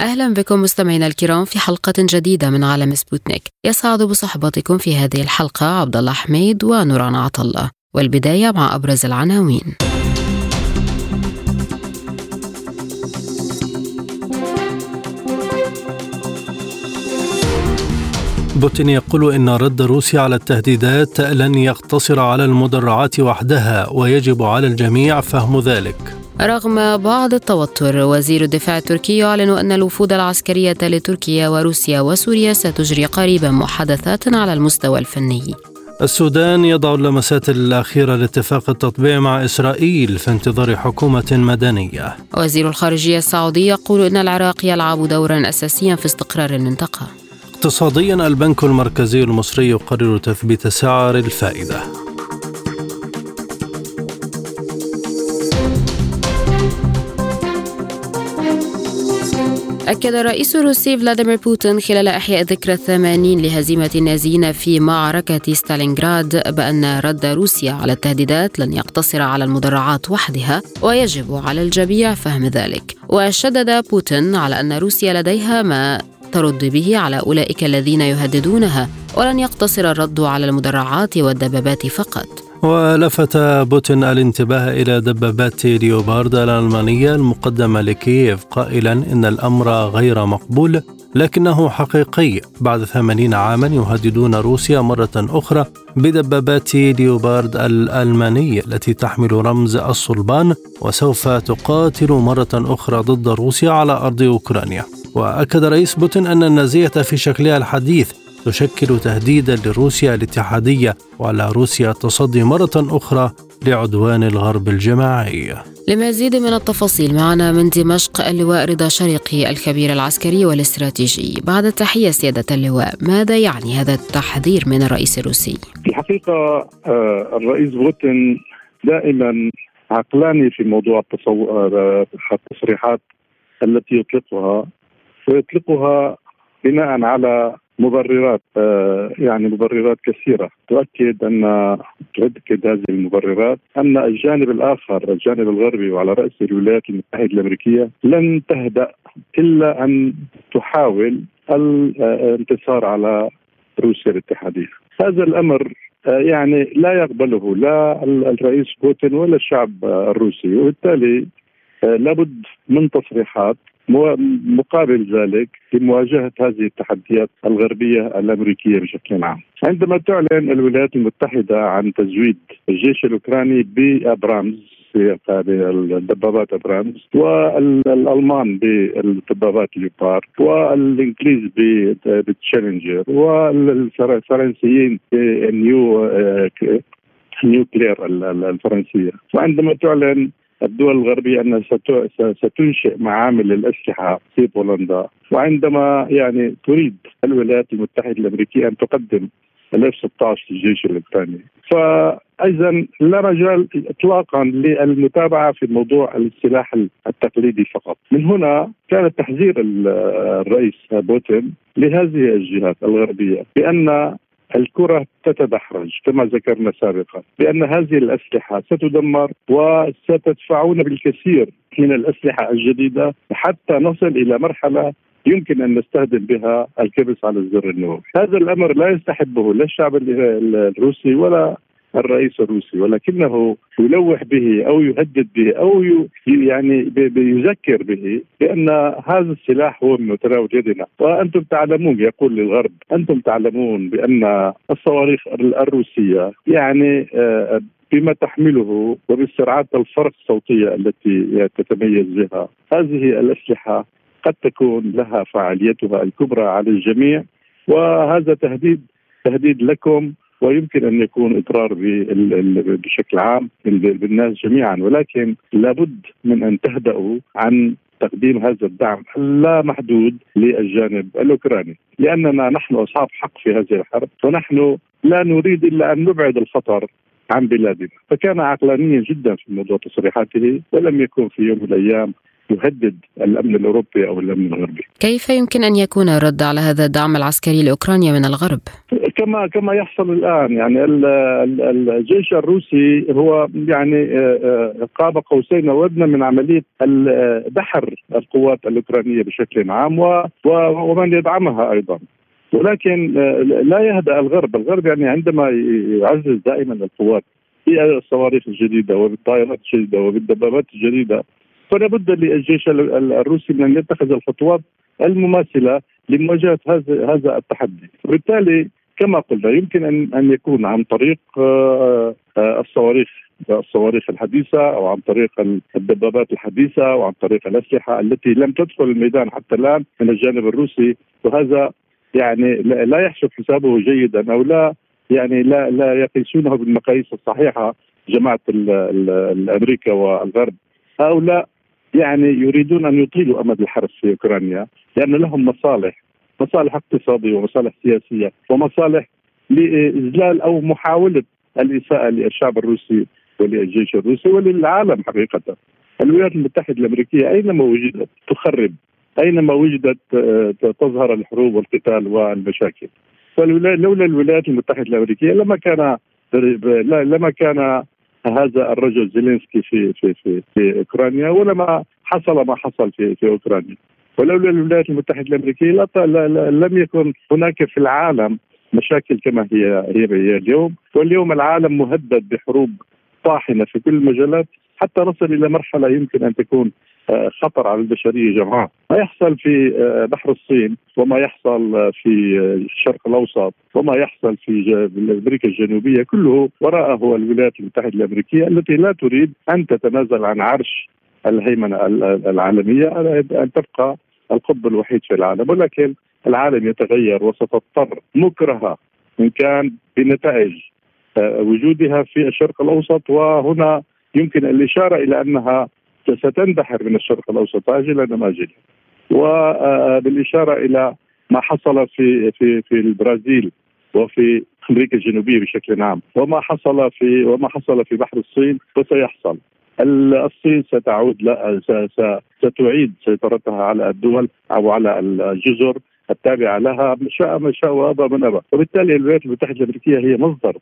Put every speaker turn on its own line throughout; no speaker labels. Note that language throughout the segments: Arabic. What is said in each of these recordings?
أهلا بكم مستمعينا الكرام في حلقة جديدة من عالم سبوتنيك. يسعد بصحبتكم في هذه الحلقة عبد الله حميد ونوران عطلة. والبداية مع أبرز العناوين.
بوتين يقول إن رد روسيا على التهديدات لن يقتصر على المدرعات وحدها ويجب على الجميع فهم ذلك.
رغم بعض التوتر وزير الدفاع التركي يعلن أن الوفود العسكرية لتركيا وروسيا وسوريا ستجري قريبا محادثات على المستوى الفني.
السودان يضع اللمسات الأخيرة لاتفاق التطبيع مع إسرائيل في انتظار حكومة مدنية.
وزير الخارجية السعودي يقول أن العراق يلعب دورا أساسيا في استقرار المنطقة.
اقتصاديا البنك المركزي المصري يقرر تثبيت سعر الفائدة.
أكد الرئيس الروسي فلاديمير بوتين خلال إحياء ذكرى الثمانين لهزيمة النازيين في معركة ستالينغراد بأن رد روسيا على التهديدات لن يقتصر على المدرعات وحدها ويجب على الجميع فهم ذلك. وشدد بوتين على أن روسيا لديها ما ترد به على أولئك الذين يهددونها ولن يقتصر الرد على المدرعات والدبابات فقط.
ولفت بوتين الانتباه إلى دبابات ليوبارد الألمانية المقدمة لكييف قائلا إن الأمر غير مقبول لكنه حقيقي. بعد ثمانين عاما يهددون روسيا مرة أخرى بدبابات ليوبارد الألمانية التي تحمل رمز الصلبان وسوف تقاتل مرة أخرى ضد روسيا على أرض أوكرانيا. وأكد رئيس بوتين أن النازية في شكلها الحديث تشكل تهديدا لروسيا الاتحادية وعلى روسيا التصدي مرة أخرى لعدوان الغرب الجماعي
لمزيد من التفاصيل معنا من دمشق اللواء رضا شريقي الخبير العسكري والاستراتيجي بعد التحية سيادة اللواء ماذا يعني هذا التحذير من الرئيس الروسي؟
في الحقيقة آه، الرئيس بوتين دائما عقلاني في موضوع آه، التصريحات التي يطلقها ويطلقها بناء على مبررات آه، يعني مبررات كثيرة تؤكد أن تؤكد هذه المبررات أن الجانب الآخر الجانب الغربي وعلى رأس الولايات المتحدة الأمريكية لن تهدأ إلا أن تحاول الانتصار على روسيا الاتحاديه. هذا الأمر آه، يعني لا يقبله لا الرئيس بوتين ولا الشعب الروسي وبالتالي آه، لابد من تصريحات مقابل ذلك لمواجهه هذه التحديات الغربية الأمريكية بشكل عام. عندما تعلن الولايات المتحدة عن تزويد الجيش الأوكراني بابرامز الدبابات أبرامز والألمان بالدبابات ليوبار والإنجليز بالتشالنجر والفرنسيين بالنيو nuclear الفرنسية وعندما تعلن الدول الغربية انها ستنشئ معامل للأسلحة في بولندا. وعندما يعني تريد الولايات المتحدة الأمريكية أن تقدم ال F 16 للجيش الاوكراني فاذا لا مجال اطلاقا للمتابعة في موضوع السلاح التقليدي فقط. من هنا كان تحذير الرئيس بوتين لهذه الجهات الغربية بأن الكرة تتدحرج كما ذكرنا سابقا بأن هذه الأسلحة ستدمر وستدفعون بالكثير من الأسلحة الجديدة حتى نصل إلى مرحلة يمكن أن نستخدم بها الكبس على الزر النور هذا الأمر لا يستحبه لا الشعب الروسي ولا الرئيس الروسي ولكنه يلوح به أو يهدد به أو يعني يذكر به بأن هذا السلاح هو من متناول يدنا. وأنتم تعلمون يقول للغرب أنتم تعلمون بأن الصواريخ الروسية يعني آه، بما تحمله وبالسرعات الفرق الصوتية التي تتميز بها. هذه الأسلحة قد تكون لها فعاليتها الكبرى على الجميع. وهذا تهديد تهديد لكم ويمكن أن يكون اضرار بشكل عام بالناس جميعا. ولكن لابد من أن تهدأوا عن تقديم هذا الدعم اللا محدود للجانب الأوكراني، لأننا نحن أصحاب حق في هذه الحرب ونحن لا نريد إلا أن نبعد الخطر عن بلادنا، فكان عقلانيا جدا في موضوع تصريحاته ولم يكن في يوم من الأيام يهدد الأمن الأوروبي أو الأمن الغربي.
كيف يمكن أن يكون الرد على هذا الدعم العسكري لأوكرانيا من الغرب؟
كما كما يحصل الآن يعني الجيش الروسي هو يعني آه، آه، قاب قوسين أو ادنى من عملية دحر القوات الأوكرانية بشكل عام ومن يدعمها أيضا. ولكن آه، لا يهدأ الغرب، الغرب يعني عندما يعزز دائما القوات في الصواريخ الجديدة وبالطائرات الجديدة وبالدبابات الجديدة فلا بد للجيش الروسي من أن يتخذ الخطوات المماثلة لمواجهة هذا هذا التحدي، وبالتالي كما قلنا يمكن ان أن يكون عن طريق آه، آه، الصواريخ الصواريخ الحديثة أو عن طريق الدبابات الحديثة أو عن طريق الأسلحة التي لم تدخل الميدان حتى الآن من الجانب الروسي. وهذا يعني لا يحسب حسابه جيدا أو لا يعني لا لا يقيسونه بالمقاييس الصحيحة جماعة الأمريكا والغرب. هؤلاء يعني يريدون أن يطيلوا أمد الحرب في أوكرانيا لأن لهم مصالح مصالح اقتصادية ومصالح سياسية ومصالح لاذلال أو محاولة الإساءة للشعب الروسي وللجيش الروسي وللعالم حقيقة. الولايات المتحدة الأمريكية أينما وجدت تخرب أينما وجدت آه، تظهر الحروب والقتال والمشاكل. فلولا الولايات المتحدة الأمريكية لما كان لما كان هذا الرجل زيلينسكي في في في في أوكرانيا ولما حصل ما حصل في في أوكرانيا. ولولا الولايات المتحدة الأمريكية لم يكن هناك في العالم مشاكل كما هي هي هي اليوم. واليوم العالم مهدد بحروب طاحنة في كل المجالات حتى نصل إلى مرحلة يمكن أن تكون خطر على البشرية جمعاء. ما يحصل في آه، بحر الصين وما يحصل في الشرق الأوسط وما يحصل في أمريكا الجنوبية كله وراءه الولايات المتحدة الأمريكية التي لا تريد أن تتنازل عن عرش الهيمنة العالمية أن تبقى القطب الوحيد في العالم. ولكن العالم يتغير وستضطر مكرهه إن كان بنتائج آه، وجودها في الشرق الأوسط. وهنا يمكن الإشارة إلى أنها ستندحر من الشرق الأوسط اجلا أم اجلا وبالإشارة إلى ما حصل في في في البرازيل وفي أمريكا الجنوبية بشكل عام وما حصل في وما حصل في بحر الصين وسيحصل. الصين ستعود لا ستعيد سيطرتها على الدول أو على الجزر التابعة لها شاء من شاء وابى من ابى، وبالتالي الولايات المتحدة الأمريكية هي مصدر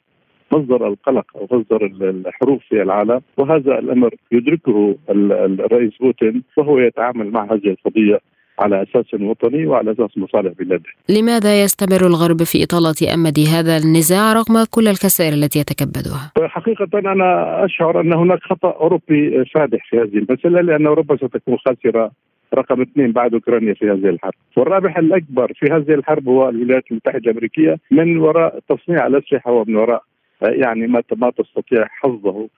مصدر القلق أو مصدر الحروب في العالم وهذا الأمر يدركه الرئيس بوتين وهو يتعامل مع هذه القضية على أساس وطني وعلى أساس مصالح بلاده.
لماذا يستمر الغرب في إطالة أمد هذا النزاع رغم كل الخسائر التي يتكبدها؟
حقيقة أنا أشعر أن هناك خطأ أوروبي فادح في هذه المسألة لأن أوروبا ستكون خاسرة رقم اثنين بعد أوكرانيا في هذه الحرب، والرابح الأكبر في هذه الحرب هو الولايات المتحدة الأمريكية من وراء تصنيع الأسلحة ومن وراء يعني ما ما تستطيع حظه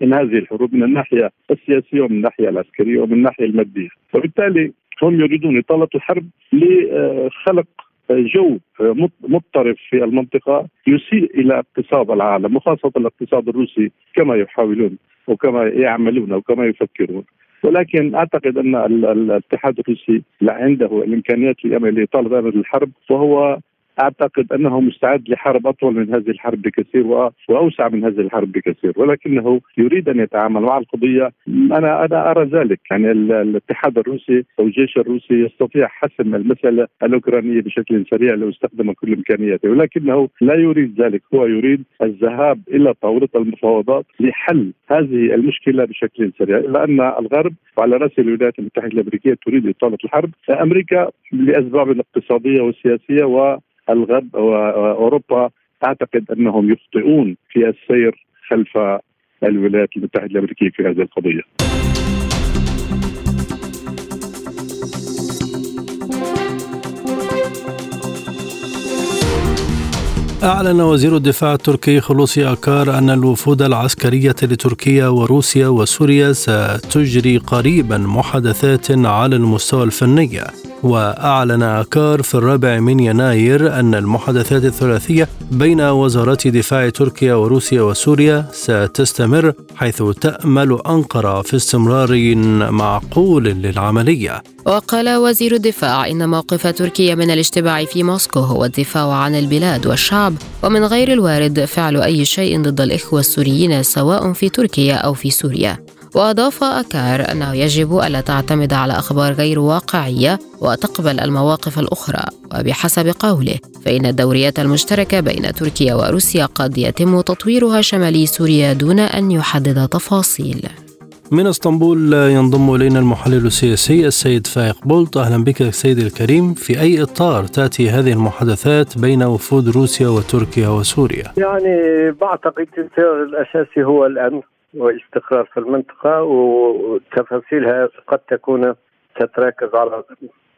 من هذه الحروب من الناحية السياسية ومن الناحية العسكرية ومن الناحية المادية، وبالتالي هم يريدون إطالة الحرب لخلق جو مضطرب في المنطقة يسيء إلى اقتصاد العالم وخاصة الاقتصاد الروسي كما يحاولون وكما يعملون وكما يفكرون. ولكن أعتقد أن الاتحاد الروسي عنده الإمكانيات لاطاله امد الحرب وهو أعتقد أنه مستعد لحرب أطول من هذه الحرب بكثير وأوسع من هذه الحرب بكثير ولكنه يريد أن يتعامل مع القضية. أنا أنا أرى ذلك. يعني الاتحاد الروسي أو الجيش الروسي يستطيع حسم المساله الاوكرانيه بشكل سريع لو استخدم كل إمكانياته ولكنه لا يريد ذلك. هو يريد الذهاب إلى طاولة المفاوضات لحل هذه المشكلة بشكل سريع. لأن الغرب وعلى رأس الولايات المتحدة الأمريكية تريد إطالة الحرب. أمريكا لأسباب اقتصادية وسياسية و الغرب وأوروبا أعتقد أنهم يخطئون في السير خلف الولايات المتحدة الأمريكية في هذه القضية.
أعلن وزير الدفاع التركي خلوصي أكار أن الوفود العسكرية لتركيا وروسيا وسوريا ستجري قريبا محادثات على المستوى الفني وأعلن أكار في الرابع من يناير أن المحادثات الثلاثية بين وزارات دفاع تركيا وروسيا وسوريا ستستمر حيث تأمل أنقرة في استمرار معقول للعملية.
وقال وزير الدفاع إن موقف تركيا من الاشتباع في موسكو هو الدفاع عن البلاد والشعب ومن غير الوارد فعل أي شيء ضد الإخوة السوريين سواء في تركيا أو في سوريا. وأضاف أكار أنه يجب ألا تعتمد على أخبار غير واقعية وتقبل المواقف الأخرى وبحسب قوله فإن الدوريات المشتركة بين تركيا وروسيا قد يتم تطويرها شمالي سوريا دون أن يحدد تفاصيل.
من إسطنبول ينضم إلينا المحلل السياسي السيد فايق بولت. أهلا بك سيدي الكريم. في أي إطار تأتي هذه المحادثات بين وفود روسيا وتركيا وسوريا؟
يعني بعتقد الأساسي هو الأمن. واستقرار في المنطقة وتفاصيلها قد تكون تتركز على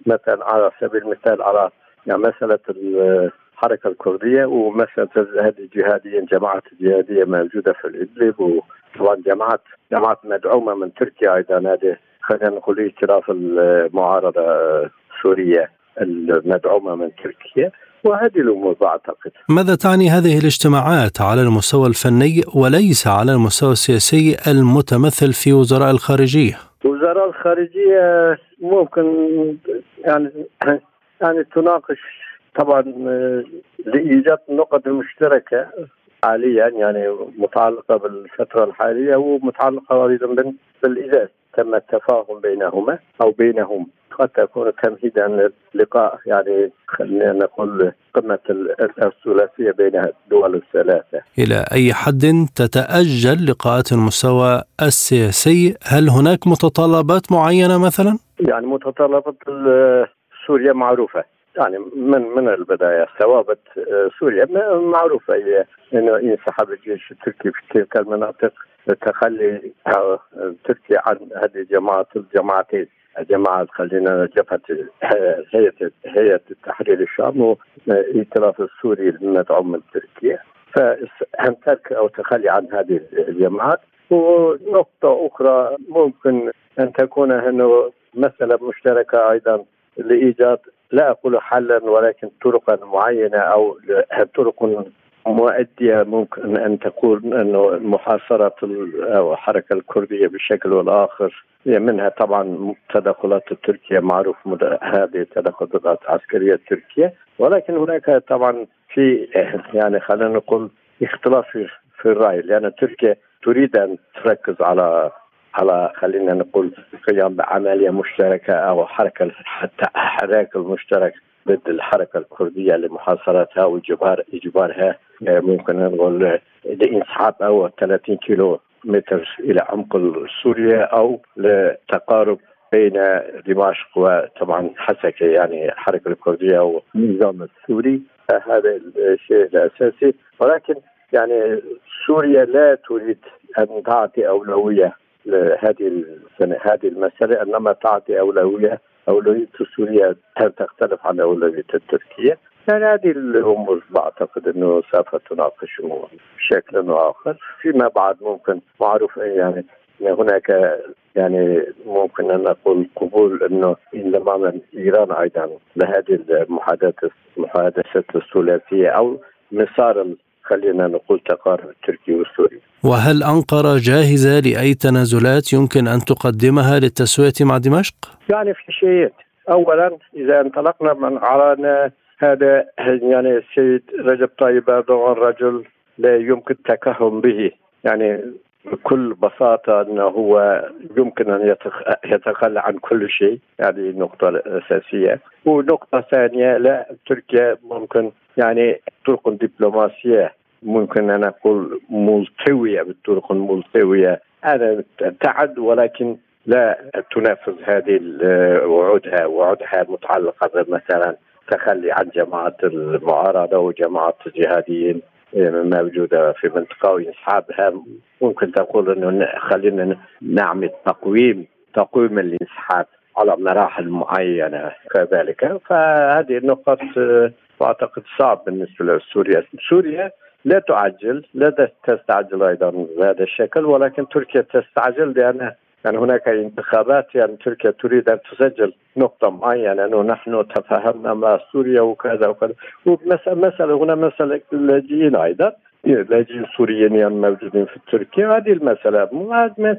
مثلا على سبيل المثال على يعني مسألة الحركة الكردية ومسألة هذه الجهاديين جماعة الجهادية موجودة في الإدلب وطبعا جماعات جماعات مدعومة من تركيا أيضا. هذه خلينا نقول ائتلاف المعارضة السورية المدعومة من تركيا. وهذه الأمور بعتقد.
ماذا تعني هذه الاجتماعات على المستوى الفني وليس على المستوى السياسي المتمثل في وزراء الخارجية؟
وزراء الخارجية ممكن يعني يعني تناقش طبعا لإيجاد النقط المشتركه حاليا يعني متعلقة بالفترة الحالية ومتعلقة أيضا بالازاز تم التفاهم بينهما أو بينهم قد تكون تمهيدا للقاء يعني خلينا نقول قمة الثلاثية بين الدول الثلاثة.
إلى أي حد تتأجل لقاءات المستوى السياسي؟ هل هناك متطلبات معينة مثلا؟
يعني متطلبات سوريا معروفة يعني من من البداية ثوابت سوريا معروفة هي إنه ينسحب الجيش التركي في تلك المناطق التخلي تركيا عن هذه الجماعات الجماعتين جماعة خلينا جبهة هيئة هيئة التحرير الشام والائتلاف السوري المدعوم من تركيا فأن ترك أو تخلي عن هذه الجماعات ونقطة أخرى ممكن أن تكون أنه مسألة مشتركة أيضا لإيجاد لا أقول حلا ولكن طرقا معينة أو طرق مؤدية ممكن أن تكون أنه محاصرة الحركة الكردية بشكل والآخر منها طبعا تدخلات التركية معروف هذه التدخلات العسكرية التركية ولكن هناك طبعا في يعني خلينا نقول اختلاف في الرأي لأن تركيا تريد أن تركز على على خلينا نقول قيام بعملية مشتركة أو حركة حتى حراك المشترك ضد الحركة الكردية لمحاصرتها واجبار اجبارها ممكن نقول لانسحاب أو 30 كيلو متر إلى عمق سوريا أو لتقارب بين دمشق وطبعا حسكه يعني الحركة الكردية والنظام السوري. هذا الشيء الأساسي. ولكن يعني سوريا لا تريد أن تعطي أولوية لهذه السنة هذه المسألة إنما تعطي أولوية أولوية سوريا تختلف عن أولوية التركية. يعني هذه الأمور بعتقد أنه سوف تناقش بشكل آخر. فيما بعد ممكن معروف يعني هناك يعني ممكن أن نقول قبول أنه انضمام إيران أيضا لهذه المحادثات المحادثات الثلاثية أو مسار خلينا نقول تقارب التركي والسوري
وهل أنقرة جاهزة لأي تنازلات يمكن أن تقدمها للتسوية مع دمشق؟
يعني في شيء أولا إذا انطلقنا من على هذا يعني السيد رجب طيب أردوغان رجل لا يمكن التكهن به يعني بكل بساطة أنه هو يمكن أن يتخلى عن كل شيء هذه يعني النقطة الأساسية ونقطة ثانية لا تركيا ممكن يعني طرق دبلوماسية ممكن أن أقول ملتوية بالطرق الملتوية. هذا تعد ولكن لا تنفذ هذه وعودها وعودها متعلقة مثلا تخلي عن جماعة المعارضة وجماعة الجهاديين. موجودة في منطقة وانسحابها ممكن تقول إنه خلينا نعمل تقويم تقويم الانسحاب على مراحل معينة كذلك. فهذه النقط أعتقد صعب بالنسبة لسوريا. سوريا لا تعجل لا تستعجل أيضا بهذا الشكل ولكن تركيا تستعجل لأن يعني هناك انتخابات يعني تركيا تريد أن تسجل نقطة معينة إنه نحن تفاهمنا مع سوريا وكذا وكذا. ومسألة هنا مسألة اللاجئين أيضا لاجئين سوريين يعني موجودين في تركيا. هذه المسألة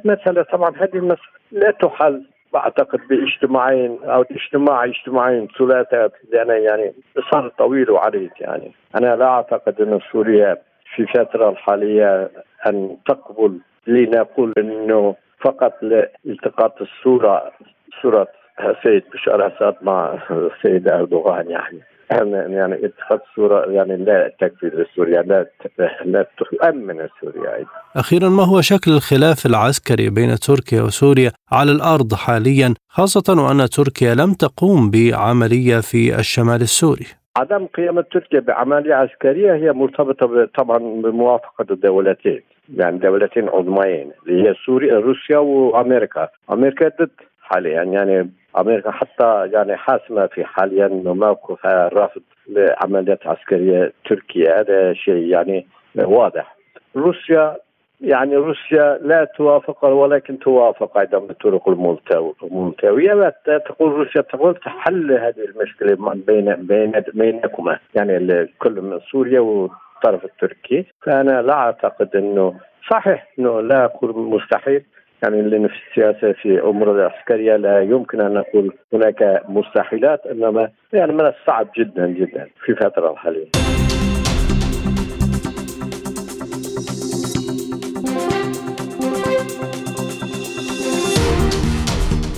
مسألة طبعا هذه المسألة لا تحل أعتقد باجتماعين أو اجتماع اجتماعين ثلاثة لأن يعني صار طويل وعريض يعني. أنا لا أعتقد أن سوريا في الفترة الحالية أن تقبل لنقول إنه فقط لالتقاط الصورة صورة السيد بشار أسد مع السيد أردوغان يعني. يعني اتخاذ صورة يعني لا تكفي لسوريا لا لا تؤمن سوريا أيضا.
أخيرا ما هو شكل الخلاف العسكري بين تركيا وسوريا على الأرض حاليا خاصة وأن تركيا لم تقوم بعملية في الشمال السوري؟
عدم قيام تركيا بعملية عسكرية هي مرتبطة طبعا بموافقة الدولتين. يعني دولتين عظميين اللي هي سوريا روسيا وأمريكا. أمريكا ضد حاليا يعني أمريكا حتى يعني حاسمة في حاليا موقفها رافض لعمليات عسكرية تركيا هذا شيء يعني واضح. روسيا يعني روسيا لا توافق ولكن توافق أيضا بالطرق الملتوية. تقول روسيا تقول تحل هذه المشكلة بين بين بينكما. يعني كل من سوريا والطرف التركي. فانا لا أعتقد إنه صحيح إنه لا أقول مستحيل. يعني لأن في السياسة في أمور العسكرية لا يمكن أن نقول هناك مستحيلات إنما يعني من الصعب جدا جدا في الفترة الحالية.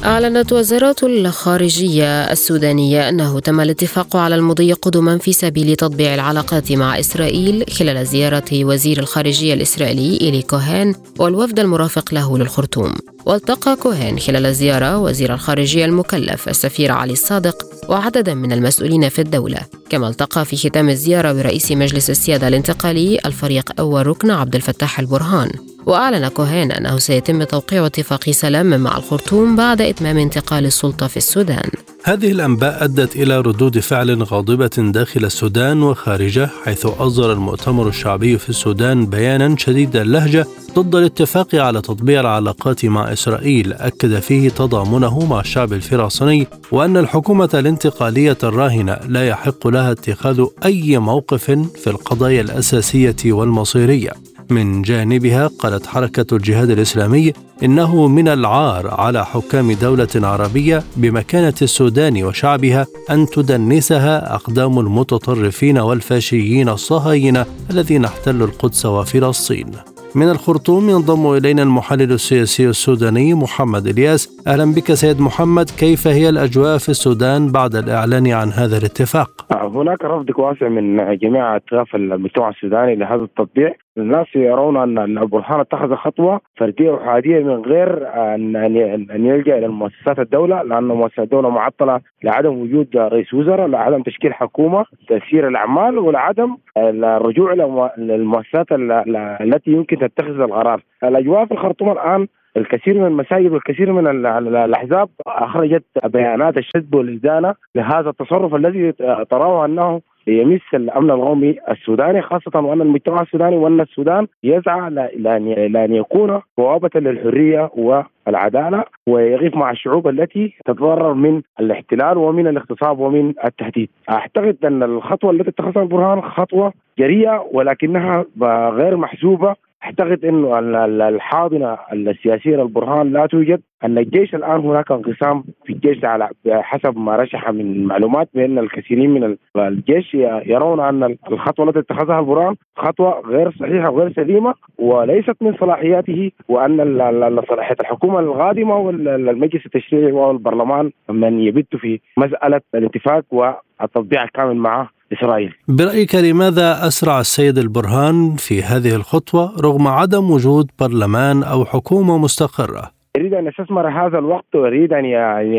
أعلنت وزارة الخارجية السودانية أنه تم الاتفاق على المضي قدما في سبيل تطبيع العلاقات مع إسرائيل خلال زيارة وزير الخارجية الإسرائيلي إيلي كوهين والوفد المرافق له للخرطوم. والتقى كوهين خلال الزيارة وزير الخارجية المكلف السفير علي الصادق وعددا من المسؤولين في الدولة كما التقى في ختام الزيارة برئيس مجلس السيادة الانتقالي الفريق أول ركن عبد الفتاح البرهان. وأعلن كوهين أنه سيتم توقيع اتفاق سلام مع الخرطوم بعد إتمام انتقال السلطة في السودان.
هذه الأنباء أدت إلى ردود فعل غاضبة داخل السودان وخارجه حيث أصدر المؤتمر الشعبي في السودان بيانا شديد اللهجة ضد الاتفاق على تطبيع العلاقات مع إسرائيل. أكد فيه تضامنه مع الشعب الفلسطيني وأن الحكومة الانتقالية الراهنة لا يحق لها اتخاذ أي موقف في القضايا الأساسية والمصيرية. من جانبها قالت حركة الجهاد الإسلامي إنه من العار على حكام دولة عربية بمكانة السودان وشعبها أن تدنسها أقدام المتطرفين والفاشيين الصهاينة الذين احتلوا القدس وفلسطين. من الخرطوم ينضم إلينا المحلل السياسي السوداني محمد إلياس أهلا بك سيد محمد كيف هي الأجواء في السودان بعد الإعلان عن هذا الاتفاق؟
هناك رفض واسع من جميع أطراف المجتمع السوداني لهذا التطبيع الناس يرون أن البرهان اتخذ خطوة فردية وحاديه من غير ان ان يلجأ إلى مؤسسات الدولة لأن مؤسسات الدولة معطلة لعدم وجود رئيس وزراء لعدم تشكيل حكومة تسيير الأعمال ولعدم الرجوع إلى المؤسسات التي يمكن تتخذ القرار الأجواء في الخرطوم الآن الكثير من المساجد والكثير من الأحزاب أخرجت بيانات الشد والادانه لهذا التصرف الذي تراه أنه يمس الأمن القومي السوداني خاصة وأن المجتمع السوداني وأن السودان يسعى لأن يكون بوابة للحرية والعدالة ويغيف مع الشعوب التي تتضرر من الاحتلال ومن الاغتصاب ومن التهديد. أعتقد أن الخطوة التي اتخذها البرهان خطوة جريئة ولكنها غير محسوبة أعتقد إنه الحاضنة السياسية للبرهان لا توجد. أن الجيش الآن هناك انقسام في الجيش على حسب ما رشح من معلومات بأن الكثيرين من الجيش يرون أن الخطوة التي اتخذها البرهان خطوة غير صحيحة وغير سليمة وليست من صلاحياته وأن صلاحية الحكومة القادمه والمجلس التشريعي والبرلمان من يبت في مسألة الاتفاق والتطبيع الكامل معه. إسرائيل
برأيك لماذا أسرع السيد البرهان في هذه الخطوة رغم عدم وجود برلمان أو حكومة مستقرة؟
يريد أن يستثمر هذا الوقت ويريد أن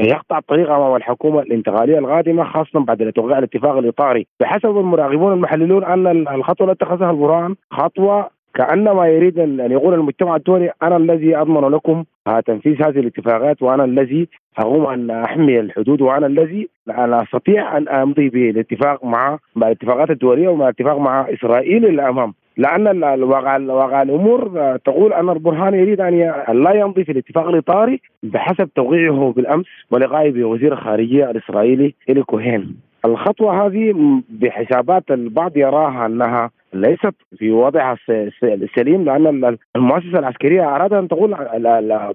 يقطع الطريق أمام الحكومة الانتقالية القادمة خاصة بعد توقيع الاتفاق الإطاري بحسب المراقبون المحللون أن الخطوة التي اتخذها البرهان خطوة كأنما يريد ان يقول المجتمع الدولي أنا الذي أضمن لكم تنفيذ هذه الاتفاقات وأنا الذي أقوم أن أحمي الحدود وأنا الذي أنا أستطيع أن أمضي بالاتفاق مع مع الاتفاقات الدولية ومع الاتفاق مع إسرائيل الامام لأن الواقع واقع الأمور تقول أن البرهان يريد أن لا يمضي في الاتفاق الإطاري بحسب توقيعه بالأمس ولقائه بوزير الخارجية الإسرائيلي الي كوهين. الخطوة هذه بحسابات البعض يراها أنها ليست في وضعها السليم لأن المؤسسة العسكرية اراد أن تقول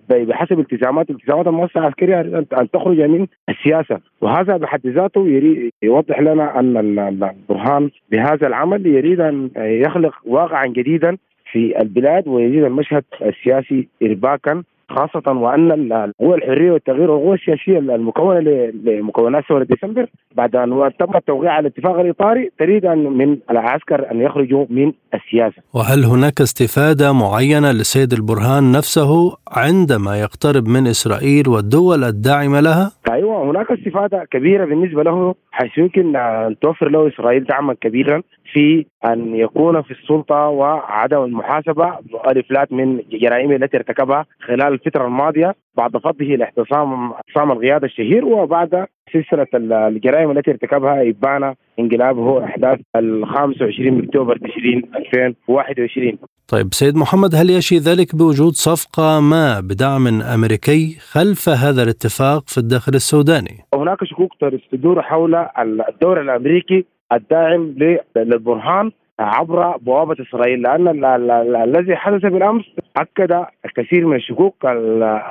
بحسب التزامات التزامات المؤسسة العسكرية ان تخرج من السياسة. وهذا بحد ذاته يوضح لنا أن البرهان بهذا العمل يريد أن يخلق واقعا جديدا في البلاد ويزيد المشهد السياسي ارباكا خاصة وأن القوى الحرية والتغيير والقوى السياسية المكونة لمكونات ثورة ديسمبر بعد أن تم التوقيع على الاتفاق الإطاري تريد أن من العسكر أن يخرجوا من السياسة
وهل هناك استفادة معينة للسيد البرهان نفسه عندما يقترب من إسرائيل والدول الداعمة لها؟
أيوة هناك استفادة كبيرة بالنسبة له حيث يمكن أن توفر له إسرائيل دعما كبيرا في أن يكون في السلطة وعدم المحاسبة والافلات من جرائمه التي ارتكبها خلال الفترة الماضية بعد فضه لاعتصام اعتصام القياده الشهير وبعد سلسلة الجرائم التي ارتكبها ابان انقلابه أحداث ال 25 أكتوبر تشرين 2021
طيب سيد محمد هل يشي ذلك بوجود صفقة ما بدعم أمريكي خلف هذا الاتفاق في الداخل السوداني؟
هناك شكوك تدور حول الدور الأمريكي الداعم للبرهان عبر بوابة إسرائيل لأن الذي حدث بالأمس أكد الكثير من الشكوك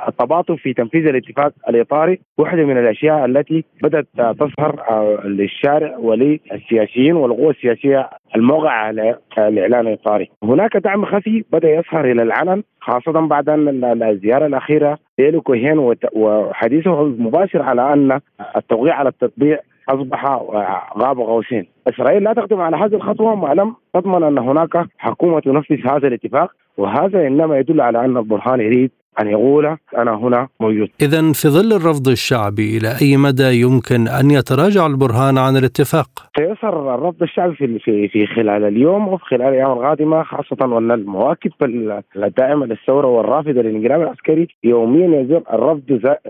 التباطؤ في تنفيذ الاتفاق الإطاري واحدة من الأشياء التي بدأت تظهر للشارع وللسياسيين والقوى السياسية الموقع على الإعلان الإطاري. هناك دعم خفي بدأ يظهر إلى العلن خاصة بعد أن الزيارة الأخيرة ليلو كوهين وحديثه المباشر على أن التوقيع على التطبيع أصبح غاب قوسين إسرائيل لا تقدم على هذه الخطوة ما لم تضمن أن هناك حكومة تنفذ هذا الاتفاق وهذا إنما يدل على أن البرهان يريد أن يقول أنا هنا موجود
إذا في ظل الرفض الشعبي إلى أي مدى يمكن أن يتراجع البرهان عن الاتفاق؟
سيظهر الرفض الشعبي في في في خلال اليوم وفي خلال الأيام القادمة خاصة وأن المواكب الدائمة للثورة والرافضة للانقلاب العسكري يوميا يزيد الرفض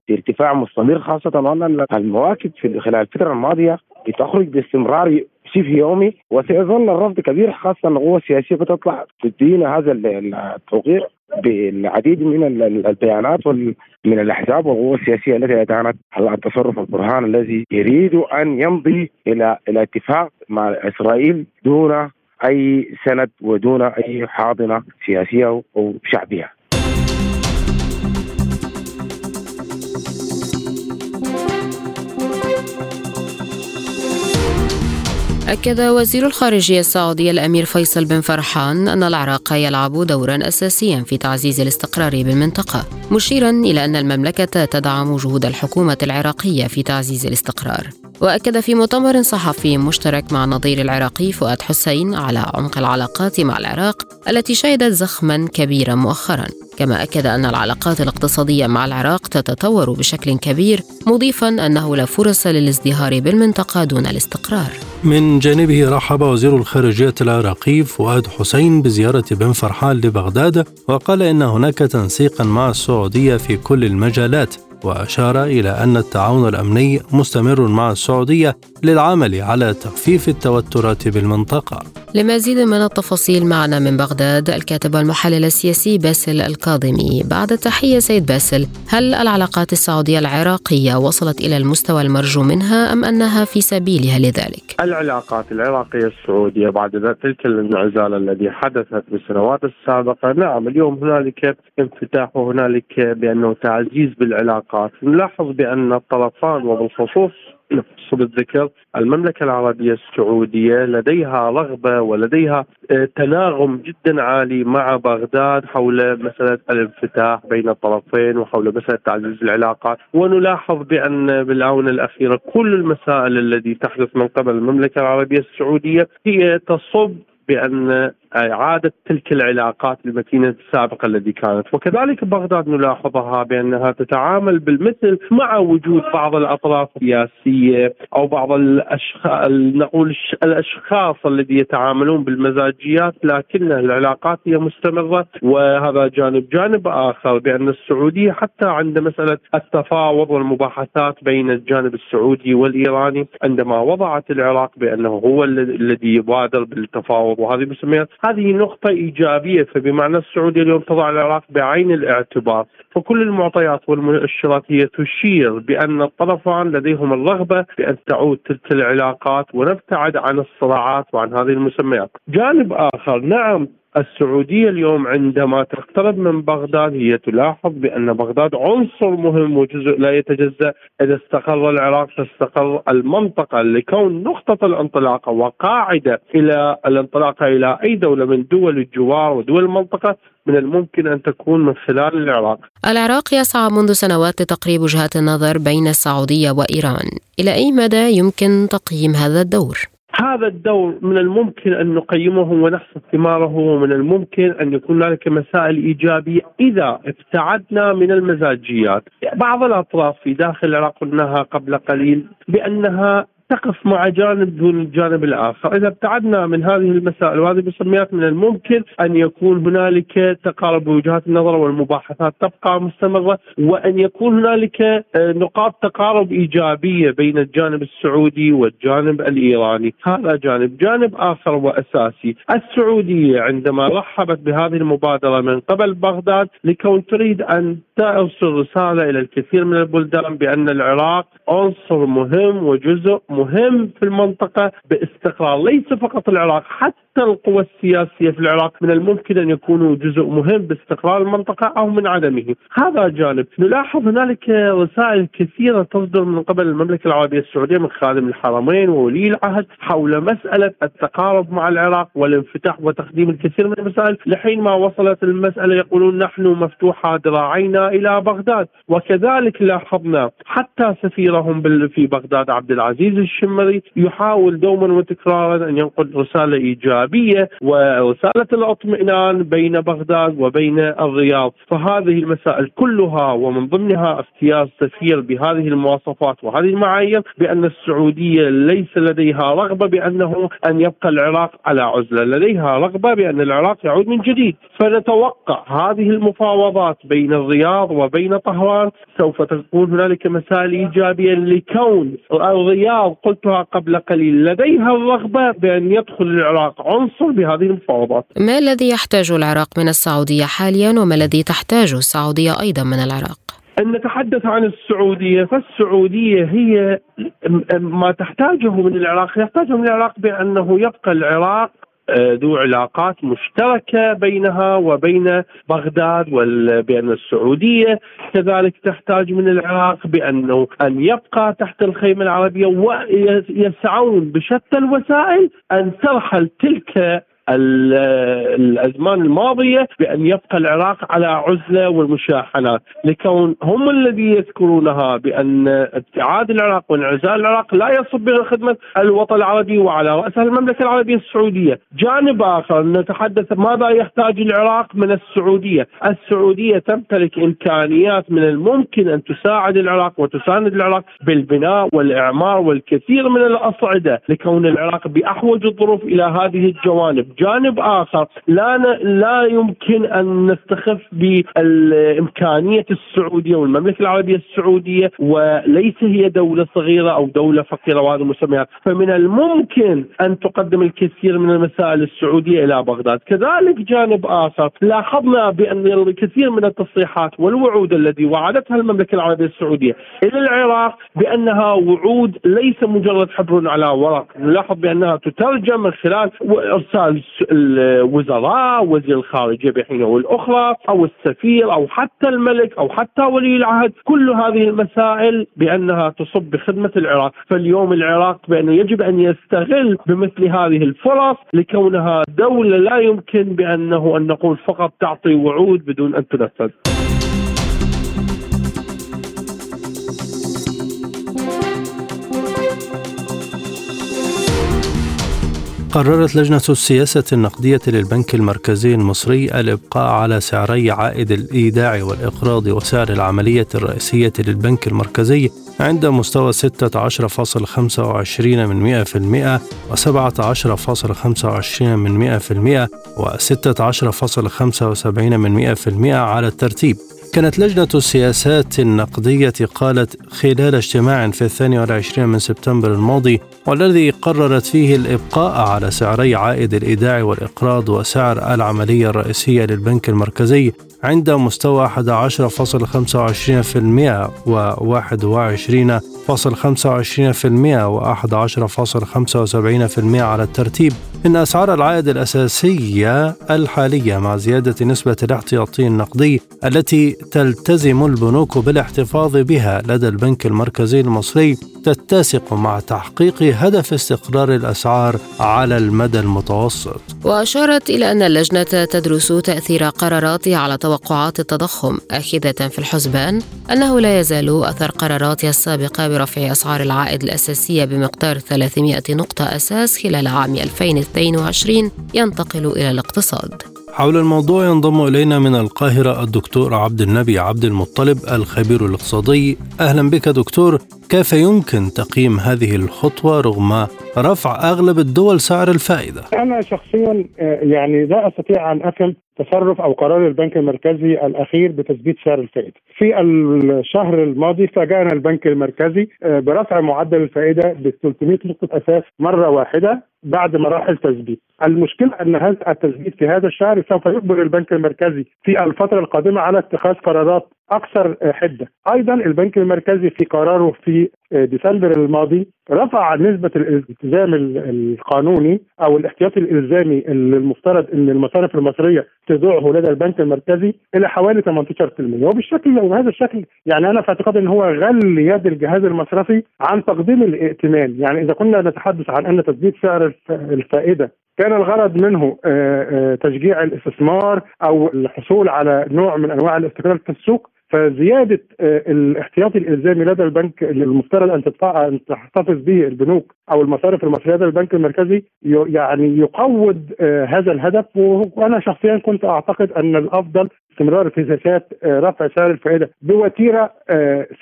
في ارتفاع مستمر خاصة وأن المواكب في خلال الفترة الماضية بتخرج باستمرار شبه يومي وسيظل الرفض كبير خاصة القوى السياسية بتطلع تدين هذا التوقيع بالعديد من البيانات من الأحزاب والقوى السياسية التي ادانت التصرف البرهان الذي يريد أن يمضي إلى إلى اتفاق مع إسرائيل دون أي سند ودون أي حاضنة سياسية أو شعبية.
أكد وزير الخارجية السعودي الأمير فيصل بن فرحان أن العراق يلعب دورا أساسيا في تعزيز الاستقرار بالمنطقة مشيرا إلى أن المملكة تدعم جهود الحكومة العراقية في تعزيز الاستقرار. وأكد في مؤتمر صحفي مشترك مع النظير العراقي فؤاد حسين على عمق العلاقات مع العراق التي شهدت زخما كبيرا مؤخرا. كما أكد أن العلاقات الاقتصادية مع العراق تتطور بشكل كبير مضيفا أنه لا فرص للازدهار بالمنطقة دون الاستقرار.
من جانبه رحب وزير الخارجية العراقي فؤاد حسين بزيارة بن فرحان لبغداد وقال إن هناك تنسيقا مع السعودية في كل المجالات. وأشار إلى أن التعاون الأمني مستمر مع السعودية للعمل على تخفيف التوترات بالمنطقة
لمزيد من التفاصيل معنا من بغداد الكاتب والمحلل السياسي باسل الكاظمي بعد التحية سيد باسل هل العلاقات السعودية العراقية وصلت إلى المستوى المرجو منها أم أنها في سبيلها لذلك؟
العلاقات العراقية السعودية بعد تلك الانعزال الذي حدثت بالسنوات السابقة نعم اليوم هنالك انفتاح وهنالك بأنه تعزيز بالعلاقات نلاحظ بأن الطرفان وبالخصوص نخص بالذكر المملكة العربية السعودية لديها رغبة ولديها آه، تناغم جدا عالي مع بغداد حول مسألة الانفتاح بين الطرفين وحول مسألة تعزيز العلاقات ونلاحظ بأن بالآونة الأخيرة كل المسائل التي تحدث من قبل المملكة العربية السعودية هي تصب بأن إعادة تلك العلاقات المتينة السابقة التي كانت، وكذلك بغداد نلاحظها بأنها تتعامل بالمثل مع وجود بعض الأطراف السياسية أو بعض الاشخاص نقول الأشخاص الذين يتعاملون بالمزاجيات لكن العلاقات هي مستمرة. وهذا جانب، جانب آخر بأن السعودية حتى عند مسألة التفاوض والمباحثات بين الجانب السعودي والإيراني عندما وضعت العراق بأنه هو الذي يبادر بالتفاوض. وهذه مسميات هذه نقطة إيجابية فبمعنى السعودية اليوم تضع العراق بعين الاعتبار. فكل المعطيات والمؤشرات هي تشير بأن الطرفان لديهم الرغبة بأن تعود تلك العلاقات ونبتعد عن الصراعات وعن هذه المسميات. جانب آخر نعم السعودية اليوم عندما تقترب من بغداد هي تلاحظ بأن بغداد عنصر مهم وجزء لا يتجزأ إذا استقر العراق تستقر المنطقة لكون نقطة الانطلاقة وقاعدة إلى الانطلاقة إلى أي دولة من دول الجوار ودول المنطقة من الممكن أن تكون من خلال العراق
العراق يسعى منذ سنوات لتقريب وجهات النظر بين السعودية وإيران إلى أي مدى يمكن تقييم هذا الدور؟
هذا الدور من الممكن أن نقيمه ونحصد ثماره ومن الممكن أن يكون هناك مسائل إيجابية إذا ابتعدنا من المزاجيات. بعض الأطراف في داخل العراق قلناها قبل قليل بأنها تقف مع جانب دون الجانب الآخر، إذا ابتعدنا من هذه المسائل وهذه المسميات من الممكن أن يكون هنالك تقارب بوجهات النظر والمباحثات تبقى مستمرة وأن يكون هنالك آه، نقاط تقارب إيجابية بين الجانب السعودي والجانب الإيراني، هذا جانب، جانب آخر وأساسي، السعودية عندما رحبت بهذه المبادرة من قبل بغداد لكون تريد أن ترسل رسالة إلى الكثير من البلدان بأن العراق عنصر مهم وجزء مهم في المنطقة باستقرار ليس فقط العراق حتى القوى السياسية في العراق من الممكن أن يكونوا جزء مهم باستقرار المنطقة أو من عدمه، هذا جانب، نلاحظ هنالك رسائل كثيرة تصدر من قبل المملكة العربية السعودية من خادم الحرمين وولي العهد حول مسألة التقارب مع العراق والانفتاح وتقديم الكثير من المسائل لحين ما وصلت المسألة يقولون نحن مفتوحة ذراعينا إلى بغداد، وكذلك لاحظنا حتى سفيرهم في بغداد عبد العزيز الشمري يحاول دوما وتكرارا أن ينقل رسالة إيجابية ورسالة الاطمئنان بين بغداد وبين الرياض، فهذه المسائل كلها ومن ضمنها اختيار سفير بهذه المواصفات وهذه المعايير بأن السعودية ليس لديها رغبة بأنه أن يبقى العراق على عزلة، لديها رغبة بأن العراق يعود من جديد، فنتوقع هذه المفاوضات بين الرياض وبين طهران سوف تكون هنالك مسائل إيجابية لكون الرياض قلتها قبل قليل لديها الرغبة بأن يدخل العراق عنصر بهذه المفاوضات.
ما الذي يحتاجه العراق من السعودية حاليا وما الذي تحتاجه السعودية أيضا من العراق؟
أن نتحدث عن السعودية فالسعودية هي ما تحتاجه من العراق يحتاجه من العراق بأنه يبقى العراق ذو علاقات مشتركة بينها وبين بغداد وبين السعودية. كذلك تحتاج من العراق بانه أن يبقى تحت الخيمة العربية ويسعون بشتى الوسائل أن ترحل تلك الأزمان الماضية بأن يبقى العراق على عزلة والمشاحنات لكون هم الذي يذكرونها بأن ابتعاد العراق وانعزال العراق لا يصب بخدمه الوطن العربي وعلى راسها المملكة العربية السعودية، جانب آخر نتحدث ماذا يحتاج العراق من السعودية، السعودية تمتلك إمكانيات من الممكن أن تساعد العراق وتساند العراق بالبناء والإعمار والكثير من الأصعدة لكون العراق بأحوج الظروف إلى هذه الجوانب، جانب آخر لا لا يمكن أن نستخف بامكانيه السعودية والمملكة العربية السعودية وليس هي دولة صغيرة أو دولة فقيرة وهذه المسميات، فمن الممكن أن تقدم الكثير من المسائل السعودية إلى بغداد، كذلك جانب آخر لاحظنا بأن الكثير من التصريحات والوعود التي وعدتها المملكة العربية السعودية إلى العراق بأنها وعود ليس مجرد حبر على ورق، نلاحظ بأنها تترجم من خلال إرسال الوزراء وزير الخارجية بحينه والاخرى أو السفير أو حتى الملك أو حتى ولي العهد. كل هذه المسائل بأنها تصب بخدمة العراق. فاليوم العراق بأنه يجب أن يستغل بمثل هذه الفرص لكونها دولة لا يمكن بأنه أن نقول فقط تعطي وعود بدون أن تنفذ.
قررت لجنة السياسة النقدية للبنك المركزي المصري الإبقاء على سعري عائد الإيداع والإقراض وسعر العملية الرئيسية للبنك المركزي عند مستوى 16.25% من 100% و17.25% من 100% و16.75% من 100% على الترتيب. كانت لجنة السياسات النقدية قالت خلال اجتماع في الثاني والعشرين من سبتمبر الماضي والذي قررت فيه الإبقاء على سعري عائد الإيداع والإقراض وسعر العملية الرئيسية للبنك المركزي عند مستوى 11.25% و 21.25% و 11.75% على الترتيب. إن أسعار العائد الأساسية الحالية مع زيادة نسبة الاحتياطي النقدي التي تلتزم البنوك بالاحتفاظ بها لدى البنك المركزي المصري تتسق مع تحقيق هدف استقرار الأسعار على المدى المتوسط.
وأشارت إلى أن اللجنة تدرس تأثير قراراتها على توقعات التضخم آخذة في الحسبان أنه لا يزال أثر قراراتها السابقة برفع أسعار العائد الأساسية بمقدار 300 نقطة أساس خلال عام 2022 ينتقل إلى الاقتصاد.
حول الموضوع ينضم إلينا من القاهرة الدكتور عبد النبي عبد المطلب الخبير الاقتصادي أهلا بك دكتور كيف يمكن تقييم هذه الخطوة رغم رفع أغلب الدول سعر الفائدة؟
أنا شخصيا آه، يعني لا أستطيع أن أفهم تصرف أو قرار البنك المركزي الأخير بتثبيت سعر الفائدة. في الشهر الماضي فاجأنا البنك المركزي آه، برفع معدل الفائدة ب 300 نقطة أساس مرة واحدة بعد مراحل تثبيت. المشكلة أن هذا التثبيت في هذا الشهر سوف يجبر البنك المركزي في الفترة القادمة على اتخاذ قرارات أكثر حدة. أيضا البنك المركزي في قراره في ديسمبر الماضي رفع نسبة الالتزام القانوني أو الاحتياطي الإلزامي اللي المفترض إن المصارف المصرية تضعه لدى البنك المركزي إلى حوالي 18% وبالشكل وبهذا الشكل يعني أنا في اعتقادي إن هو غل يد الجهاز المصرفي عن تقديم الائتمان. يعني إذا كنا نتحدث عن أن تثبيت سعر الفائدة كان الغرض منه تشجيع الاستثمار أو الحصول على نوع من أنواع الاستقرار في السوق فزيادة آه، الاحتياطي الإلزامي لدى البنك اللي المفترض أن أن تحتفظ به البنوك أو المصارف المصرية لدى البنك المركزي يعني يقوض آه، هذا الهدف. وأنا شخصيا كنت أعتقد أن الأفضل استمرار في سياسات آه، رفع سعر الفائدة بوتيرة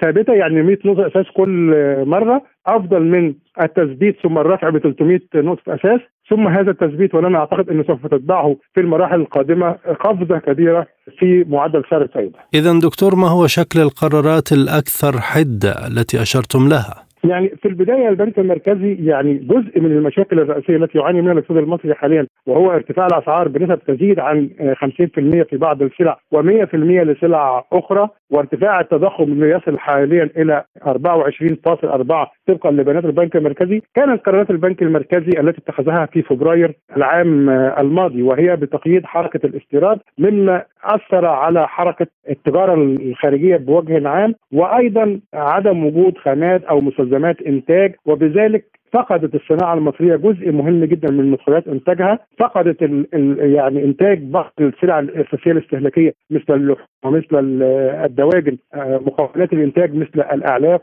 ثابتة يعني 100 نقطه أساس كل مرة أفضل من التثبيت ثم الرفع ب 300 نقطه أساس ثم هذا التثبيت ولنا أعتقد أنه سوف تتبعه في المراحل القادمة قفزة كبيرة في معدل سعر الفائدة.
اذا دكتور ما هو شكل القرارات الأكثر حدة التي أشرتم لها؟
يعني في البداية البنك المركزي يعني جزء من المشاكل الرئيسية التي يعاني منها الاقتصاد المصري حاليا وهو ارتفاع الأسعار بنسب تزيد عن 50% في بعض السلع و100% لسلع أخرى وارتفاع التضخم اللي يصل حاليا إلى 24.4 طبقا لبيانات البنك المركزي. كانت قرارات البنك المركزي التي اتخذها في فبراير العام الماضي وهي بتقييد حركة الاستيراد مما اثر على حركة التجارة الخارجية بوجه عام وأيضا عدم وجود خامات أو مستلزمات إنتاج وبذلك فقدت الصناعة المصرية جزء مهم جدا من مدخلات إنتاجها، فقدت ال ال يعني إنتاج بعض السلع الأساسية الاستهلاكية مثل اللحوم ومثل الدواجن آه، مكونات الإنتاج مثل الأعلاف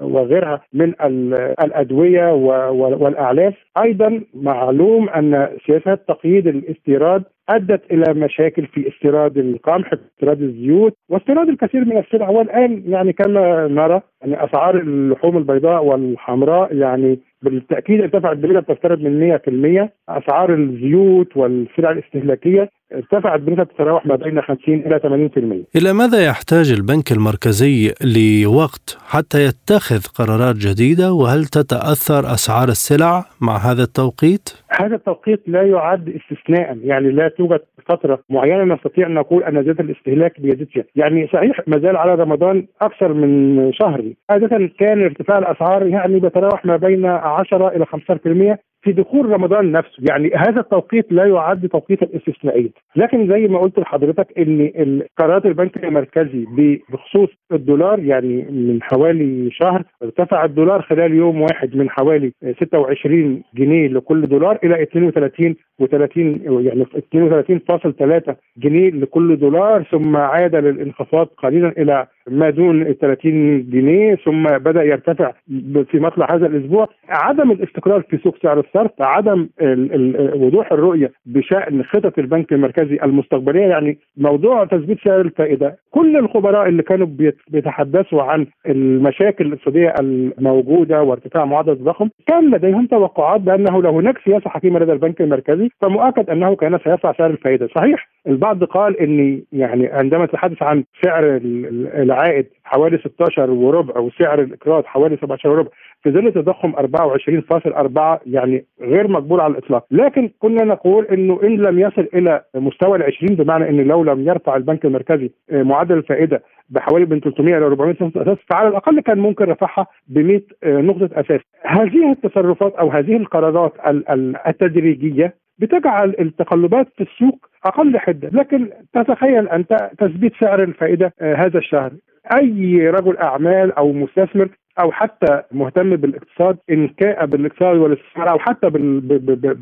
وغيرها من الأدوية والأعلاف، أيضا معلوم أن سياسات تقييد الاستيراد أدت إلى مشاكل في استيراد القمح، استيراد الزيوت، واستيراد الكثير من السلع. والآن يعني كما نرى يعني أسعار اللحوم البيضاء والحمراء يعني بالتأكيد ارتفعت بنسبة تفترض من 100% أسعار الزيوت والسلع الاستهلاكية ارتفعت بنسبة تتراوح ما بين 50 إلى 80%.
إلى ماذا يحتاج البنك المركزي لوقت حتى يتخذ قرارات جديدة وهل تتأثر أسعار السلع مع هذا التوقيت؟
هذا التوقيت لا يعد استثناء يعني لا توجد فترة معينة نستطيع أن نقول أن زياده الاستهلاك بيزيد فيها، يعني صحيح ما زال على رمضان أكثر من شهر، عادة كان ارتفاع الأسعار يعني بيتراوح ما بين 10 إلى 15% في دخول رمضان نفسه. يعني هذا التوقيت لا يعد توقيتا استثنائيا. لكن زي ما قلت لحضرتك إن قرارات البنك المركزي بخصوص الدولار يعني من حوالي شهر ارتفع الدولار خلال يوم واحد من حوالي 26 جنيه لكل دولار. إلى 32 و30 يعني 32.3 جنيه لكل دولار ثم عاد للانخفاض قليلا إلى ما دون ال 30 جنيه ثم بدأ يرتفع في مطلع هذا الأسبوع. عدم الاستقرار في سوق سعر الصرف عدم وضوح الرؤية بشأن خطط البنك المركزي المستقبلية يعني موضوع تثبيت سعر الفائدة. كل الخبراء اللي كانوا بيتحدثوا عن المشاكل الاقتصاديه الموجودة وارتفاع معدل التضخم كان لديهم توقعات بأنه لو هناك سياسة حكيمة لدى البنك المركزي فمؤكد أنه كان سيرفع سعر الفائده صحيح البعض قال إن يعني عندما تتحدث عن سعر العائد حوالي 16 وربع وسعر الإقراض حوالي 17 وربع في ظل تضخم 24.4 يعني غير مقبول على الإطلاق، لكن كنا نقول إنه إن لم يصل إلى مستوى ال 20 بمعنى إن لو لم يرفع البنك المركزي آه، معدل الفائدة بحوالي من 300 إلى 400 نقطه أساس فعلى الأقل كان ممكن رفعها ب 100 آه، نقطة أساس. هذه التصرفات أو هذه القرارات التدريجية بتجعل التقلبات في السوق أقل حدة، لكن تتخيل انت تثبيت سعر الفائدة آه، هذا الشهر. أي رجل أعمال أو مستثمر أو حتى مهتم بالاقتصاد إن كان بالاقتصاد والاستثمار أو حتى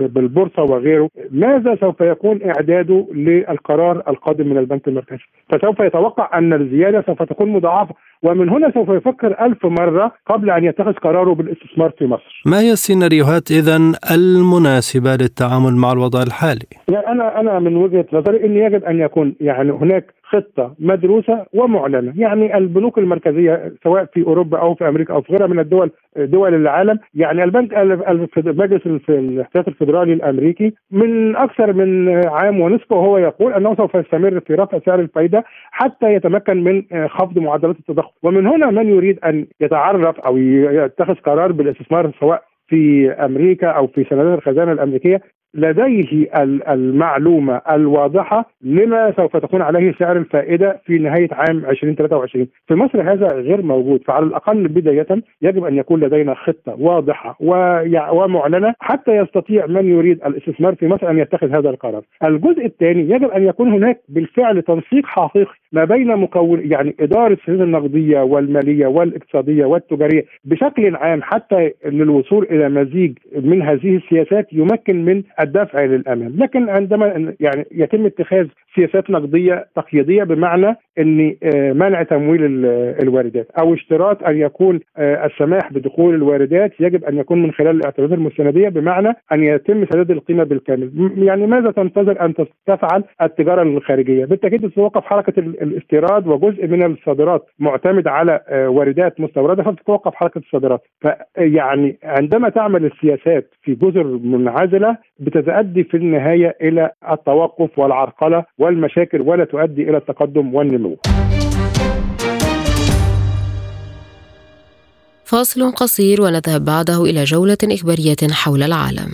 بالبورصة وغيره ماذا سوف يكون إعداده للقرار القادم من البنك المركزي فسوف يتوقع أن الزيادة سوف تكون مضاعفة ومن هنا سوف يفكر ألف مرة قبل أن يتخذ قراره بالاستثمار في مصر
ما هي السيناريوهات إذا المناسبة للتعامل مع الوضع الحالي؟
يعني أنا أنا من وجهة نظري أن يجب أن يكون يعني هناك خطة مدروسة ومعلنة. يعني البنوك المركزية سواء في أوروبا أو في أمريكا أو في غيرها من الدول دول العالم. يعني البنك مجلس الاحتياط الفدرالي الأمريكي من أكثر من عام ونصف وهو يقول أنه سوف يستمر في رفع سعر الفائدة حتى يتمكن من خفض معدلات التضخم. ومن هنا من يريد أن يتعرف أو يتخذ قرار بالاستثمار سواء في أمريكا أو في سندات الخزانة الأمريكية. لديه المعلومة الواضحة لما سوف تكون عليه سعر الفائدة في نهاية عام 2023 في مصر هذا غير موجود. فعلى الأقل بداية يجب أن يكون لدينا خطة واضحة ومعلنة حتى يستطيع من يريد الاستثمار في مصر أن يتخذ هذا القرار. الجزء الثاني يجب أن يكون هناك بالفعل تنسيق حقيقي ما بين مكون يعني إدارة السياسة النقدية والمالية والاقتصادية والتجارية بشكل عام حتى للوصول إلى مزيج من هذه السياسات يمكن من الدفع للامام، لكن عندما يعني يتم اتخاذ سياسات نقدية تقييدية بمعنى ان آه، منع تمويل الواردات أو اشتراط أن يكون آه، السماح بدخول الواردات يجب أن يكون من خلال الاعتمادات المستندية بمعنى أن يتم سداد القيمة بالكامل، يعني ماذا تنتظر أن تفعل التجارة الخارجية؟ بالتأكيد تتوقف حركة الاستيراد وجزء من الصادرات معتمد على آه، واردات مستوردة فبتتوقف حركة الصادرات، فيعني عندما تعمل السياسات في جزر منعزلة بتتؤدي في النهاية إلى التوقف والعرقلة والمشاكل ولا تؤدي إلى التقدم والنمو.
فاصل قصير ونذهب بعده إلى جولة إخبارية حول العالم.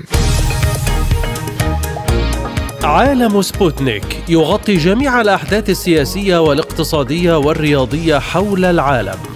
عالم سبوتنيك يغطي جميع الأحداث السياسية والاقتصادية والرياضية حول العالم.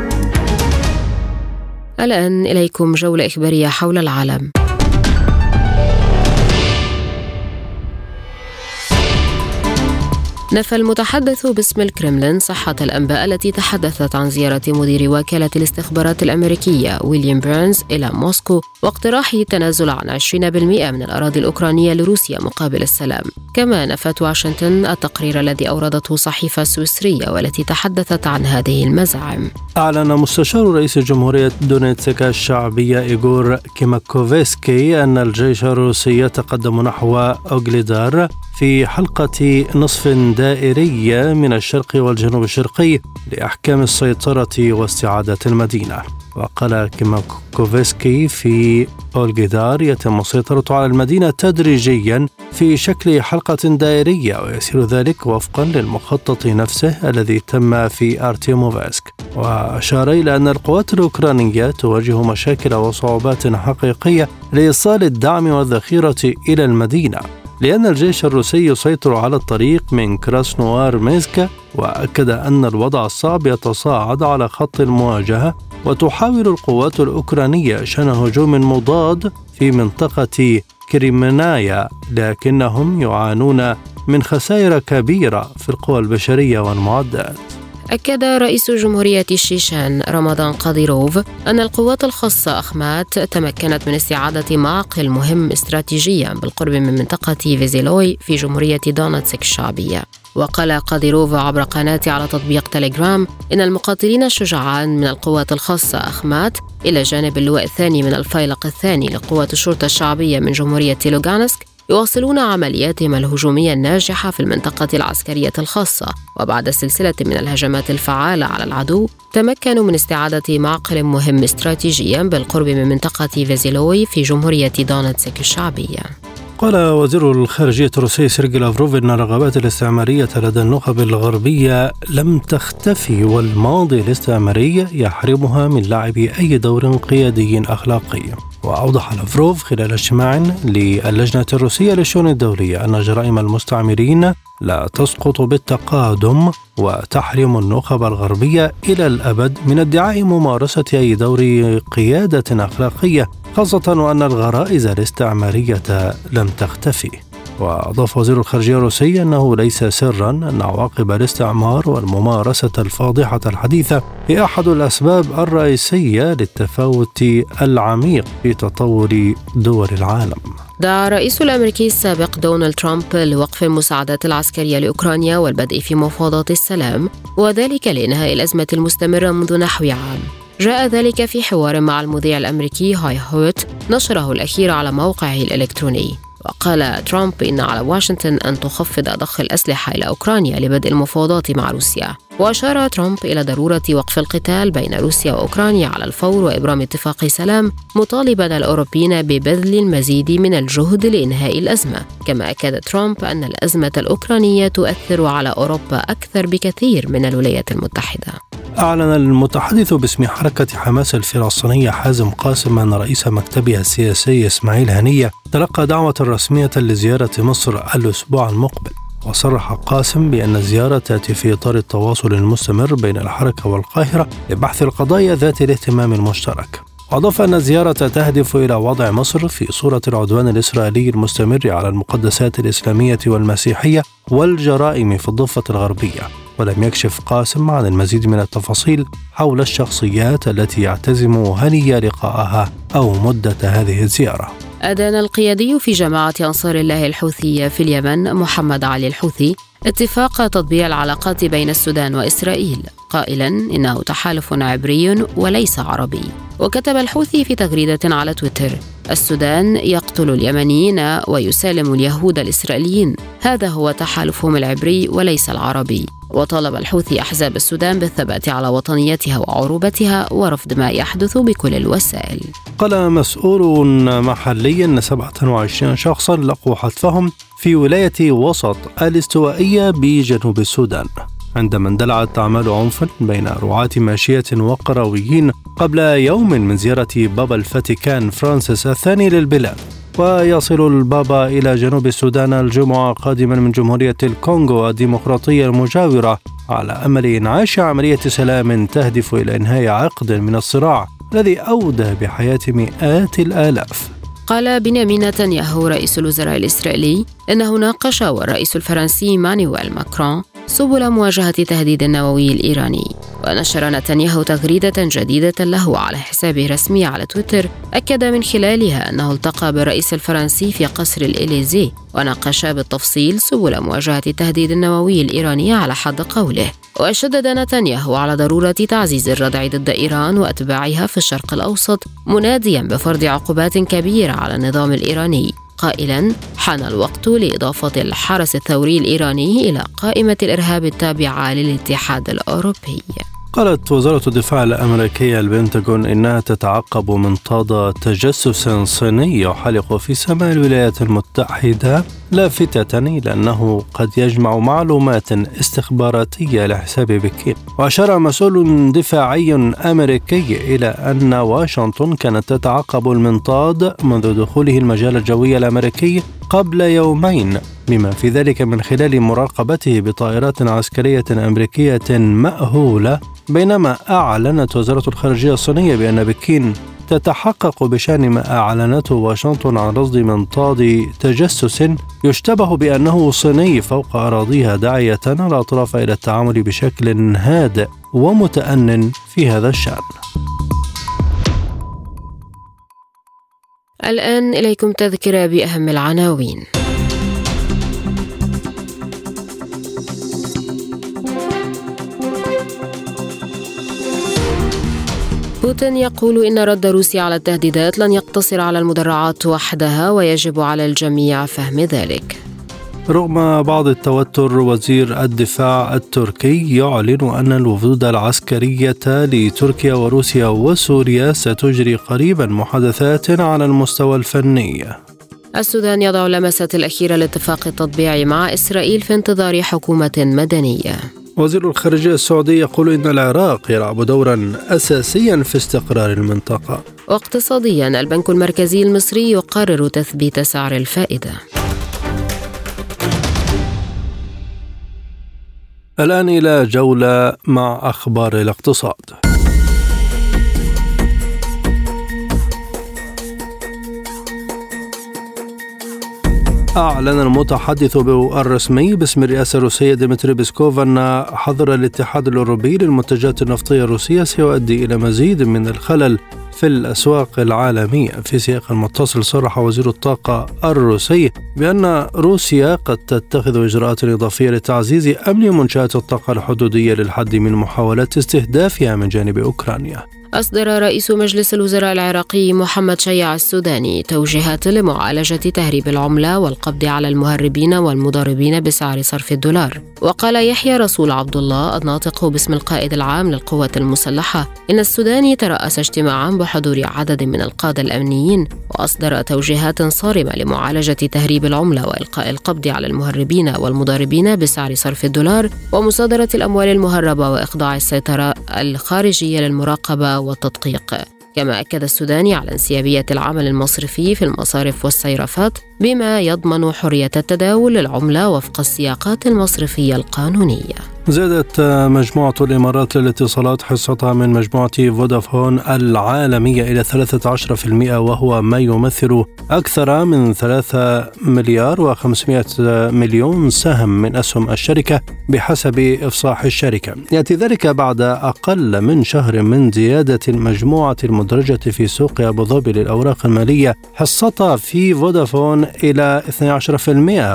الآن إليكم جولة إخبارية حول العالم. نفى المتحدث باسم الكرملين صحة الأنباء التي تحدثت عن زيارة مدير وكالة الاستخبارات الأمريكية ويليام بيرنز إلى موسكو واقتراحه التنازل عن 20% من الأراضي الأوكرانية لروسيا مقابل السلام. كما نفت واشنطن التقرير الذي أوردته صحيفة سويسرية والتي تحدثت عن هذه المزاعم.
أعلن مستشار رئيس جمهورية دونيتسك الشعبية إيغور كيماكوفسكي أن الجيش الروسي يتقدم نحو أوغليدار في حلقة نصف دائرية من الشرق والجنوب الشرقي لأحكام السيطرة واستعادة المدينة. وقال كيماكوفسكي في أولجيدار يتم السيطرة على المدينة تدريجيا في شكل حلقة دائرية ويسير ذلك وفقا للمخطط نفسه الذي تم في أرتيموفسك. وأشار إلى أن القوات الأوكرانية تواجه مشاكل وصعوبات حقيقية لإيصال الدعم والذخيرة إلى المدينة. لأن الجيش الروسي يسيطر على الطريق من كراسنوار ميزكا وأكد أن الوضع الصعب يتصاعد على خط المواجهة وتحاول القوات الأوكرانية شن هجوم مضاد في منطقة كريمنايا لكنهم يعانون من خسائر كبيرة في القوى البشرية والمعدات.
أكد رئيس جمهورية الشيشان رمضان قاديروف أن القوات الخاصة أخمات تمكنت من استعادة معقل مهم استراتيجيا بالقرب من منطقة فيزيلوي في جمهورية دونتسك الشعبية. وقال قاديروف عبر قناته على تطبيق تليجرام إن المقاتلين الشجعان من القوات الخاصة أخمات إلى جانب اللواء الثاني من الفيلق الثاني لقوات الشرطة الشعبية من جمهورية لوغانسك يواصلون عملياتهم الهجومية الناجحة في المنطقة العسكرية الخاصة. وبعد سلسلة من الهجمات الفعالة على العدو تمكنوا من استعادة معقل مهم استراتيجيا بالقرب من منطقة فيزيلوي في جمهورية دونيتسك الشعبية.
قال وزير الخارجية الروسي سيرجي لافروف أن الرغبات الاستعمارية لدى النخب الغربية لم تختفي والماضي الاستعماري يحرمها من لعب أي دور قيادي أخلاقي. وأوضح لافروف خلال اجتماع للجنة الروسية للشؤون الدولية أن جرائم المستعمرين لا تسقط بالتقادم وتحرم النخب الغربية إلى الأبد من ادعاء ممارسة أي دور قيادة أخلاقية خاصة وأن الغرائز الاستعمارية لم تختفي. وأضاف وزير الخارجية الروسي أنه ليس سرا أن عواقب الاستعمار والممارسة الفاضحة الحديثة هي أحد الأسباب الرئيسية للتفاوت العميق في تطور دول العالم.
دعا الرئيس الأمريكي السابق دونالد ترامب لوقف المساعدات العسكرية لأوكرانيا والبدء في مفاوضات السلام وذلك لإنهاء الأزمة المستمرة منذ نحو عام. جاء ذلك في حوار مع المذيع الأمريكي هاي هوت نشره الأخير على موقعه الإلكتروني. وقال ترامب إن على واشنطن أن تخفض ضخ الأسلحة إلى أوكرانيا لبدء المفاوضات مع روسيا. وأشار ترامب إلى ضرورة وقف القتال بين روسيا وأوكرانيا على الفور وإبرام اتفاق سلام مطالبا الأوروبيين ببذل المزيد من الجهد لإنهاء الأزمة. كما أكد ترامب أن الأزمة الأوكرانية تؤثر على أوروبا أكثر بكثير من الولايات المتحدة.
أعلن المتحدث باسم حركة حماس الفلسطينية حازم قاسم أن رئيس مكتبها السياسي إسماعيل هنية تلقى دعوة رسمية لزيارة مصر الأسبوع المقبل. وصرح قاسم بأن الزيارة تأتي في إطار التواصل المستمر بين الحركة والقاهرة لبحث القضايا ذات الاهتمام المشترك. أضاف أن الزيارة تهدف إلى وضع مصر في صورة العدوان الإسرائيلي المستمر على المقدسات الإسلامية والمسيحية والجرائم في الضفة الغربية. ولم يكشف قاسم عن المزيد من التفاصيل حول الشخصيات التي يعتزم هني لقاءها أو مدة هذه الزيارة.
أدان القيادي في جماعة أنصار الله الحوثية في اليمن محمد علي الحوثي اتفاق تطبيع العلاقات بين السودان وإسرائيل. قائلا إنه تحالف عبري وليس عربي. وكتب الحوثي في تغريدة على تويتر السودان يقتل اليمنيين ويسالم اليهود الإسرائيليين. هذا هو تحالفهم العبري وليس العربي. وطالب الحوثي أحزاب السودان بالثبات على وطنيتها وعروبتها ورفض ما يحدث بكل الوسائل.
قال مسؤول محلي أن 27 شخصا لقوا حتفهم في ولاية وسط الاستوائية بجنوب السودان عندما اندلعت أعمال عنف بين رعاة ماشية وقرويين قبل يوم من زيارة بابا الفاتيكان فرانسيس الثاني للبلاد. ويصل البابا إلى جنوب السودان الجمعة قادما من جمهورية الكونغو الديمقراطية المجاورة على أمل إنعاش عملية سلام تهدف إلى إنهاء عقد من الصراع الذي أودى بحياة مئات الآلاف.
قال بنيامين نتنياهو رئيس الوزراء الإسرائيلي إنه ناقش والرئيس الفرنسي مانويل ماكرون سبل مواجهة التهديد النووي الإيراني. ونشر نتنياهو تغريدة جديدة له على حسابه الرسمي على تويتر أكد من خلالها أنه التقى بالرئيس الفرنسي في قصر الإليزيه وناقشا بالتفصيل سبل مواجهة التهديد النووي الإيراني على حد قوله. وشدد نتنياهو على ضرورة تعزيز الردع ضد إيران وأتباعها في الشرق الأوسط مناديا بفرض عقوبات كبيرة على النظام الإيراني. قائلا حان الوقت لإضافة الحرس الثوري الإيراني إلى قائمة الإرهاب التابعة للاتحاد الأوروبي.
قالت وزارة الدفاع الأمريكية البنتاغون إنها تتعقب منطاد تجسس صيني يحلق في سماء الولايات المتحدة لافتة إلى أنه قد يجمع معلومات استخباراتية لحساب بكين وأشار مسؤول دفاعي أمريكي إلى أن واشنطن كانت تتعقب المنطاد منذ دخوله المجال الجوي الأمريكي قبل يومين. بما في ذلك من خلال مراقبته بطائرات عسكرية أمريكية مأهولة بينما أعلنت وزارة الخارجية الصينية بأن بكين تتحقق بشأن ما أعلنته واشنطن عن رصد منطاد تجسس يشتبه بأنه صيني فوق أراضيها داعية الأطراف إلى التعامل بشكل هادئ ومتأن في هذا الشأن.
الآن إليكم تذكرة بأهم العناوين. بوتين يقول إن رد روسيا على التهديدات لن يقتصر على المدرعات وحدها ويجب على الجميع فهم ذلك.
رغم بعض التوتر وزير الدفاع التركي يعلن أن الوفود العسكرية لتركيا وروسيا وسوريا ستجري قريبا محادثات على المستوى الفني
السودان يضع لمسة الأخيرة لاتفاق التطبيع مع إسرائيل في انتظار حكومة مدنية
وزير الخارجية السعودي يقول إن العراق يلعب دورا أساسيا في استقرار المنطقة.
واقتصاديا البنك المركزي المصري يقرر تثبيت سعر الفائدة.
الآن إلى جولة مع أخبار الاقتصاد. أعلن المتحدث الرسمي باسم الرئاسة الروسية ديمتري بيسكوف أن حظر الاتحاد الأوروبي للمنتجات النفطية الروسية سيؤدي إلى مزيد من الخلل في الأسواق العالمية. في سياق متصل صرح وزير الطاقة الروسي بأن روسيا قد تتخذ إجراءات إضافية لتعزيز أمن منشآت الطاقة الحدودية للحد من محاولات استهدافها من جانب أوكرانيا.
أصدر رئيس مجلس الوزراء العراقي محمد شيع السوداني توجيهات لمعالجة تهريب العملة والقبض على المهربين والمضاربين بسعر صرف الدولار. وقال يحيى رسول عبد الله الناطق باسم القائد العام للقوات المسلحة إن السوداني ترأس اجتماعا بحضور عدد من القادة الأمنيين وأصدر توجيهات صارمة لمعالجة تهريب العملة وإلقاء القبض على المهربين والمضاربين بسعر صرف الدولار ومصادرة الأموال المهربة وإخضاع السيطرة الخارجية للمراقبة والتدقيق. كما أكد السوداني على انسيابية العمل المصرفي في المصارف والصيرفات بما يضمن حرية التداول للعملة وفق السياقات المصرفية القانونية.
زادت مجموعة الإمارات للاتصالات حصتها من مجموعة فودافون العالمية إلى 13% وهو ما يمثل أكثر من 3 مليار و500 مليون سهم من أسهم الشركة بحسب إفصاح الشركة. يأتي ذلك بعد أقل من شهر من زيادة المجموعة المدرجة في سوق أبو ظبي للأوراق المالية حصتها في فودافون إلى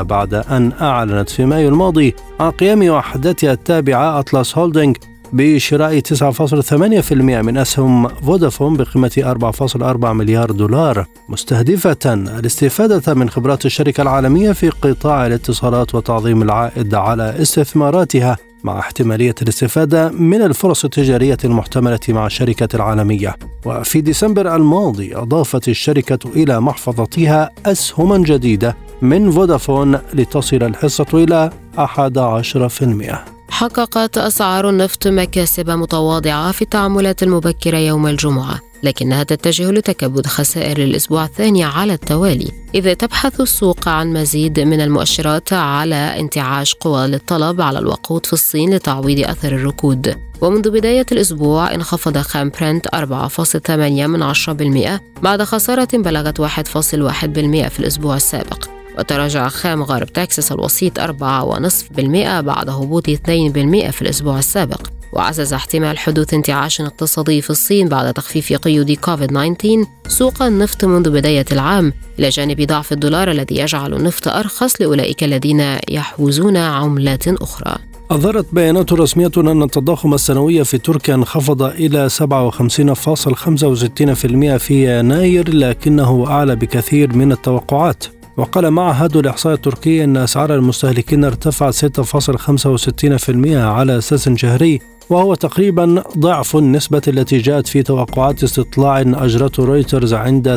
12% بعد أن أعلنت في مايو الماضي عن قيام وحدتها التابعة أطلس هولدنج بشراء 9.8% من أسهم فودافون بقيمة 4.4 مليار دولار مستهدفة الاستفادة من خبرات الشركة العالمية في قطاع الاتصالات وتعظيم العائد على استثماراتها. مع احتمالية الاستفادة من الفرص التجارية المحتملة مع الشركة العالمية وفي ديسمبر الماضي أضافت الشركة إلى محفظتها أسهما جديدة من فودافون لتصل الحصة إلى 11%.
حققت أسعار النفط مكاسب متواضعة في التعاملات المبكرة يوم الجمعة لكنها تتجه لتكبد خسائر الأسبوع الثاني على التوالي. إذ تبحث السوق عن مزيد من المؤشرات على انتعاش قوى للطلب على الوقود في الصين لتعويض أثر الركود. ومنذ بداية الأسبوع انخفض خام برنت 4.8 من 10% بعد خسارة بلغت 1.1% في الأسبوع السابق. وتراجع خام غرب تكساس الوسيط 4.5% بعد هبوط 2% في الأسبوع السابق. وعزز احتمال حدوث انتعاش اقتصادي في الصين بعد تخفيف قيود كوفيد 19 سوق النفط منذ بداية العام إلى جانب ضعف الدولار الذي يجعل النفط أرخص لأولئك الذين يحوزون عملات أخرى.
أظهرت بيانات رسمية أن التضخم السنوي في تركيا انخفض إلى 57.65% في يناير لكنه أعلى بكثير من التوقعات. وقال معهد الإحصاء التركي أن أسعار المستهلكين ارتفعت 6.65% على أساس شهري وهو تقريبا ضعف النسبة التي جاءت في توقعات استطلاع أجرته رويترز عند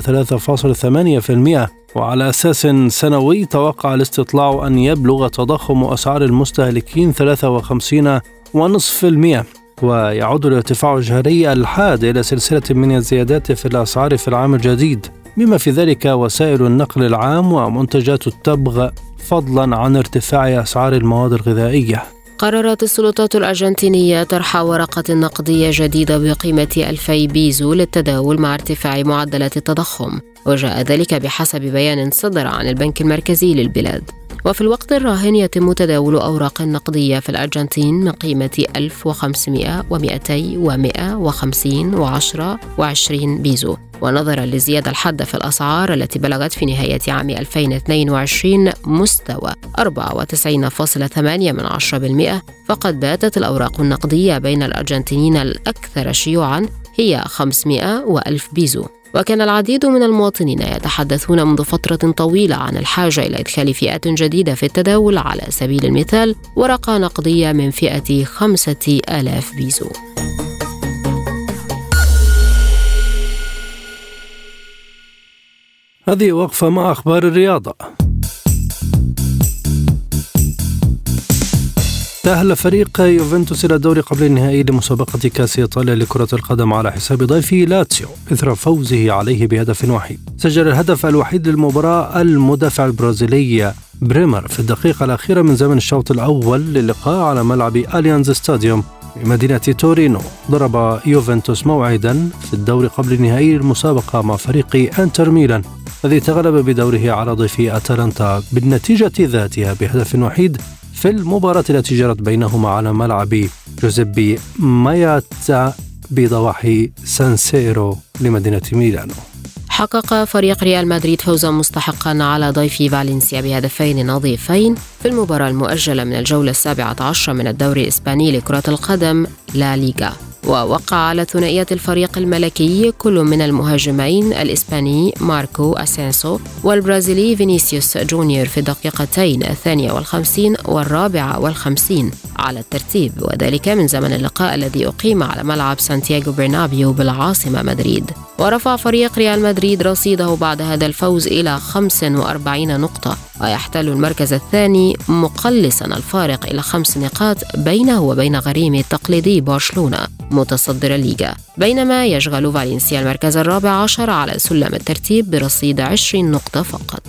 3.8% وعلى أساس سنوي توقع الاستطلاع أن يبلغ تضخم أسعار المستهلكين 53.5% ويعود الارتفاع الجهري الحاد إلى سلسلة من الزيادات في الأسعار في العام الجديد. بما في ذلك وسائل النقل العام ومنتجات التبغ فضلا عن ارتفاع أسعار المواد الغذائية.
قررت السلطات الأرجنتينية طرح ورقة نقدية جديدة بقيمة 2000 بيزو للتداول مع ارتفاع معدلات التضخم وجاء ذلك بحسب بيان صدر عن البنك المركزي للبلاد. وفي الوقت الراهن يتم تداول أوراق نقدية في الأرجنتين من قيمة 1500 و200 و150 و10 و20 بيزو. ونظرا للزيادة الحادة في الأسعار التي بلغت في نهاية عام 2022 مستوى 94.8 من 10% فقد باتت الأوراق النقدية بين الأرجنتينيين الأكثر شيوعا هي 500 و1000 بيزو. وكان العديد من المواطنين يتحدثون منذ فترة طويلة عن الحاجة إلى إدخال فئات جديدة في التداول على سبيل المثال ورقة نقدية من فئة خمسة آلاف بيزو.
هذه وقفة مع أخبار الرياضة. تأهل فريق يوفنتوس إلى الدور قبل النهائي لمسابقة كأس إيطاليا لكرة القدم على حساب ضيفه لاتسيو إثر فوزه عليه بهدف وحيد سجل الهدف الوحيد للمباراة المدافع البرازيلي بريمر في الدقيقة الأخيرة من زمن الشوط الأول للقاء على ملعب أليانز ستاديوم بمدينة تورينو. ضرب يوفنتوس موعدا في الدور قبل النهائي للمسابقة مع فريق إنتر ميلان الذي تغلب بدوره على ضيفه أتلانتا بالنتيجة ذاتها بهدف وحيد في المباراة التي جرت بينهما على ملعب جوزيبي مياتزا بضواحي سانسيرو لمدينة ميلانو.
حقق فريق ريال مدريد فوزا مستحقا على ضيفه فالنسيا بهدفين نظيفين في المباراة المؤجلة من الجولة السابعة عشر من الدوري الإسباني لكرة القدم لا ليغا. ووقع على ثنائية الفريق الملكي كل من المهاجمين الإسباني ماركو أسينسو والبرازيلي فينيسيوس جونيور في الدقيقتين الثانية والخمسين والرابعة والخمسين على الترتيب. وذلك من زمن اللقاء الذي أقيم على ملعب سانتياغو برنابيو بالعاصمة مدريد. ورفع فريق ريال مدريد رصيده بعد هذا الفوز إلى 45 نقطة. ويحتل المركز الثاني مقلصا الفارق إلى خمس نقاط بينه وبين غريمه التقليدي برشلونة. متصدر الليغا. بينما يشغل فالنسيا المركز الرابع عشر على سلم الترتيب برصيد 20 نقطة فقط.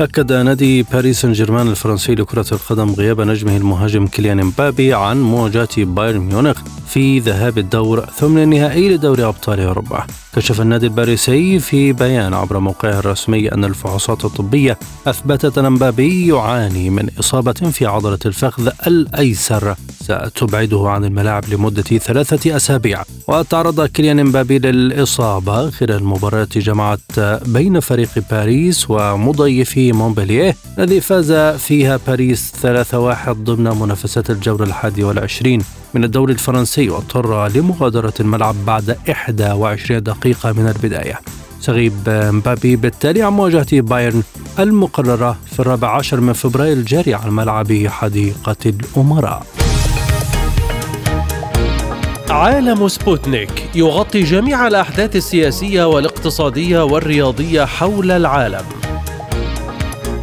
أكد نادي باريس سان جيرمان الفرنسي لكرة القدم غياب نجمه المهاجم كيليان مبابي عن مواجهة بايرن ميونخ في ذهاب الدور ثمن النهائي لدوري أبطال أوروبا كشف النادي الباريسي في بيان عبر موقعه الرسمي أن الفحوصات الطبية أثبتت أن مبابي يعاني من إصابة في عضلة الفخذ الأيسر. ستبعده عن الملاعب لمدة ثلاثة أسابيع. وتعرض كيليان مبابي للإصابة خلال المباراة جمعت بين فريق باريس ومضيفه مونبلييه الذي فاز فيها باريس 3-1 ضمن منافسات الجولة الحادية والعشرين. من الدوري الفرنسي واضطر لمغادرة الملعب بعد 21 دقيقة من البداية. سيغيب مبابي بالتالي عن مواجهة بايرن المقررة في الرابع عشر من فبراير الجاري على ملعب حديقة الأمراء.
عالم سبوتنيك يغطي جميع الأحداث السياسية والاقتصادية والرياضية حول العالم.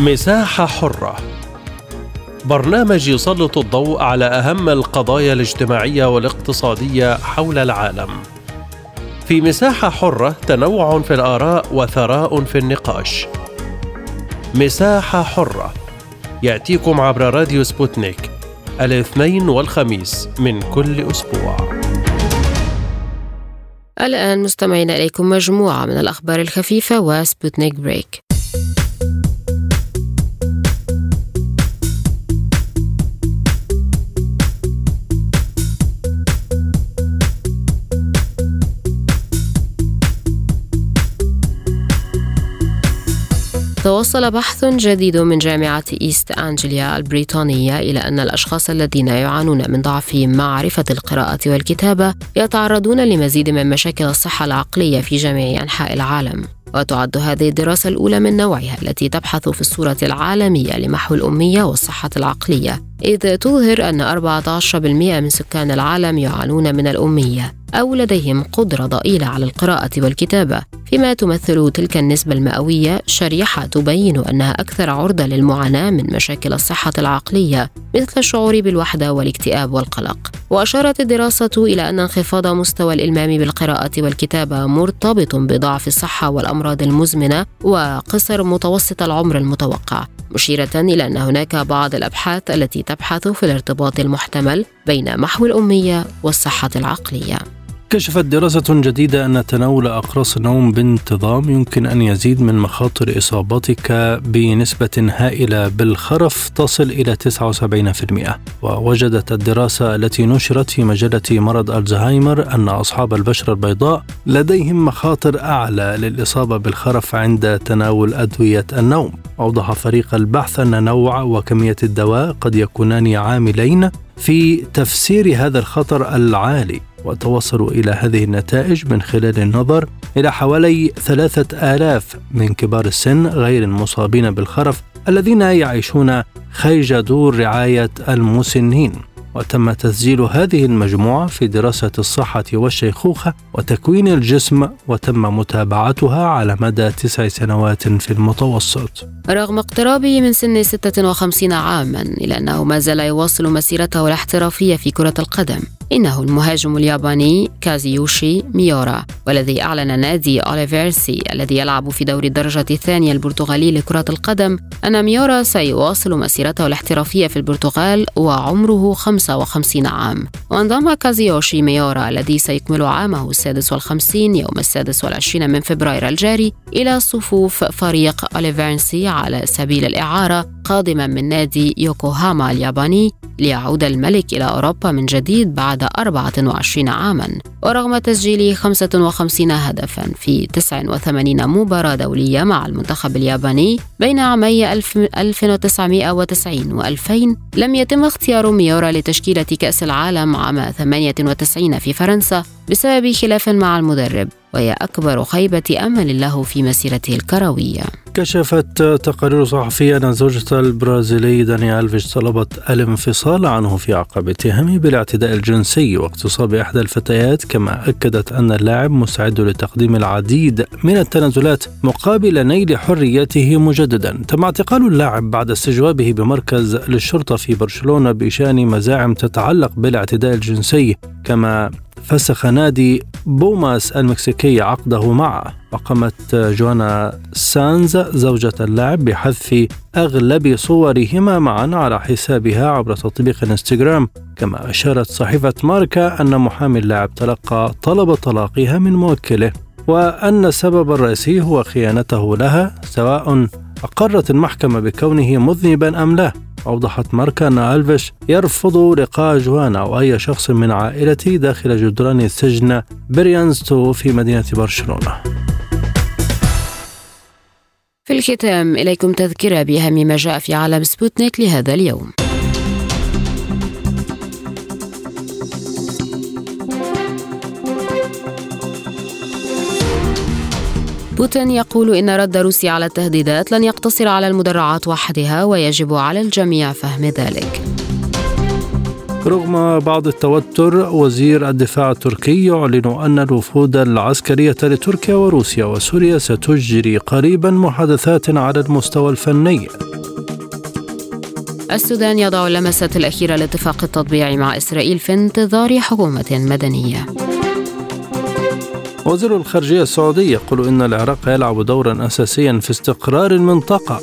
مساحة حرة برنامج يسلط الضوء على أهم القضايا الاجتماعية والاقتصادية حول العالم. في مساحة حرة تنوع في الآراء وثراء في النقاش. مساحة حرة يأتيكم عبر راديو سبوتنيك الاثنين والخميس من كل أسبوع.
الآن مستمعينا إليكم مجموعة من الأخبار الخفيفة وسبوتنيك break. توصل بحث جديد من جامعة إيست أنجليا البريطانية إلى أن الأشخاص الذين يعانون من ضعف معرفة القراءة والكتابة يتعرضون لمزيد من مشاكل الصحة العقلية في جميع أنحاء العالم. وتعد هذه الدراسة الأولى من نوعها التي تبحث في الصورة العالمية لمحو الأمية والصحة العقلية إذ تظهر أن 14% من سكان العالم يعانون من الأمية. أو لديهم قدرة ضئيلة على القراءة والكتابة فيما تمثل تلك النسبة المئوية شريحة تبين أنها أكثر عرضة للمعاناة من مشاكل الصحة العقلية مثل الشعور بالوحدة والاكتئاب والقلق. وأشارت الدراسة إلى أن انخفاض مستوى الإلمام بالقراءة والكتابة مرتبط بضعف الصحة والأمراض المزمنة وقصر متوسط العمر المتوقع مشيرة إلى أن هناك بعض الأبحاث التي تبحث في الارتباط المحتمل بين محو الأمية والصحة العقلية.
كشفت دراسة جديدة أن تناول أقراص النوم بانتظام يمكن أن يزيد من مخاطر إصابتك بنسبة هائلة بالخرف تصل إلى 79% ووجدت الدراسة التي نشرت في مجلة مرض ألزهايمر أن أصحاب البشرة البيضاء لديهم مخاطر أعلى للإصابة بالخرف عند تناول أدوية النوم. أوضح فريق البحث أن نوع وكمية الدواء قد يكونان عاملين في تفسير هذا الخطر العالي. وتوصلوا إلى هذه النتائج من خلال النظر إلى حوالي ثلاثة آلاف من كبار السن غير المصابين بالخرف الذين يعيشون خيج دور رعاية المسنين. وتم تسجيل هذه المجموعة في دراسة الصحة والشيخوخة وتكوين الجسم وتم متابعتها على مدى تسع سنوات في المتوسط.
رغم اقترابه من سن 56 عاما إلا أنه ما زال يواصل مسيرته الاحترافية في كرة القدم. إنه المهاجم الياباني كازيوشي ميورا والذي أعلن نادي أوليفيرينسي الذي يلعب في دوري الدرجة الثانية البرتغالي لكرة القدم أن ميورا سيواصل مسيرته الاحترافية في البرتغال وعمره 55 عام. وانضم كازيوشي ميورا الذي سيكمل عامه السادس والخمسين يوم السادس والعشرين من فبراير الجاري إلى صفوف فريق أوليفيرينسي على سبيل الإعارة قادما من نادي يوكوهاما الياباني ليعود الملك إلى أوروبا من جديد بعد 24 عاما ورغم تسجيل 55 هدفا في 89 مباراة دولية مع المنتخب الياباني بين عامي 1990 و 2000 لم يتم اختيار ميورا لتشكيلة كأس العالم عام 98 في فرنسا. بسبب خلاف مع المدرب وهي أكبر خيبة أمل له في مسيرته الكروية.
كشفت تقارير صحفية أن زوجة البرازيلي داني ألفيش طلبت الانفصال عنه في عقب اتهامه بالاعتداء الجنسي واغتصاب إحدى الفتيات كما أكدت أن اللاعب مستعد لتقديم العديد من التنازلات مقابل نيل حريته مجددا. تم اعتقال اللاعب بعد استجوابه بمركز للشرطة في برشلونة بشأن مزاعم تتعلق بالاعتداء الجنسي كما فسخ نادي بوماس المكسيكي عقده معه. وقامت جوانا سانز زوجة اللاعب بحذف أغلب صورهما معا على حسابها عبر تطبيق الانستغرام. كما أشارت صحيفة ماركا أن محامي اللاعب تلقى طلب طلاقها من موكله وأن السبب الرئيسي هو خيانته لها سواء أقرت المحكمة بكونه مذنبا أم لا؟ أوضحت ماركا أن ألفيش يرفض لقاء جوانا أو أي شخص من عائلته داخل جدران سجن بريانس تو في مدينة برشلونة.
في الختام إليكم تذكرة بأهم ما جاء في عالم سبوتنيك لهذا اليوم. بوتين يقول إن رد روسيا على التهديدات لن يقتصر على المدرعات وحدها ويجب على الجميع فهم ذلك.
رغم بعض التوتر وزير الدفاع التركي يعلن أن الوفود العسكرية لتركيا وروسيا وسوريا ستجري قريبا محادثات على المستوى الفني.
السودان يضع اللمسات الأخيرة لاتفاق التطبيع مع إسرائيل في انتظار حكومة مدنية.
وزير الخارجية السعودي يقول إن العراق يلعب دورا أساسيا في استقرار المنطقة.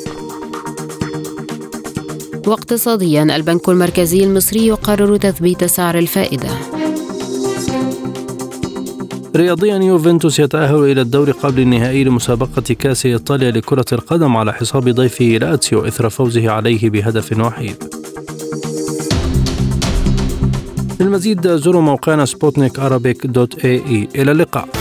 واقتصاديا البنك المركزي المصري يقرر تثبيت سعر الفائدة.
رياضيا يوفنتوس يتأهل إلى الدور قبل النهائي لمسابقة كأس إيطاليا لكرة القدم على حساب ضيفه لاتسيو إثر فوزه عليه بهدف وحيد للمزيد زوروا موقعنا سبوتنيك dot AE. إلى اللقاء.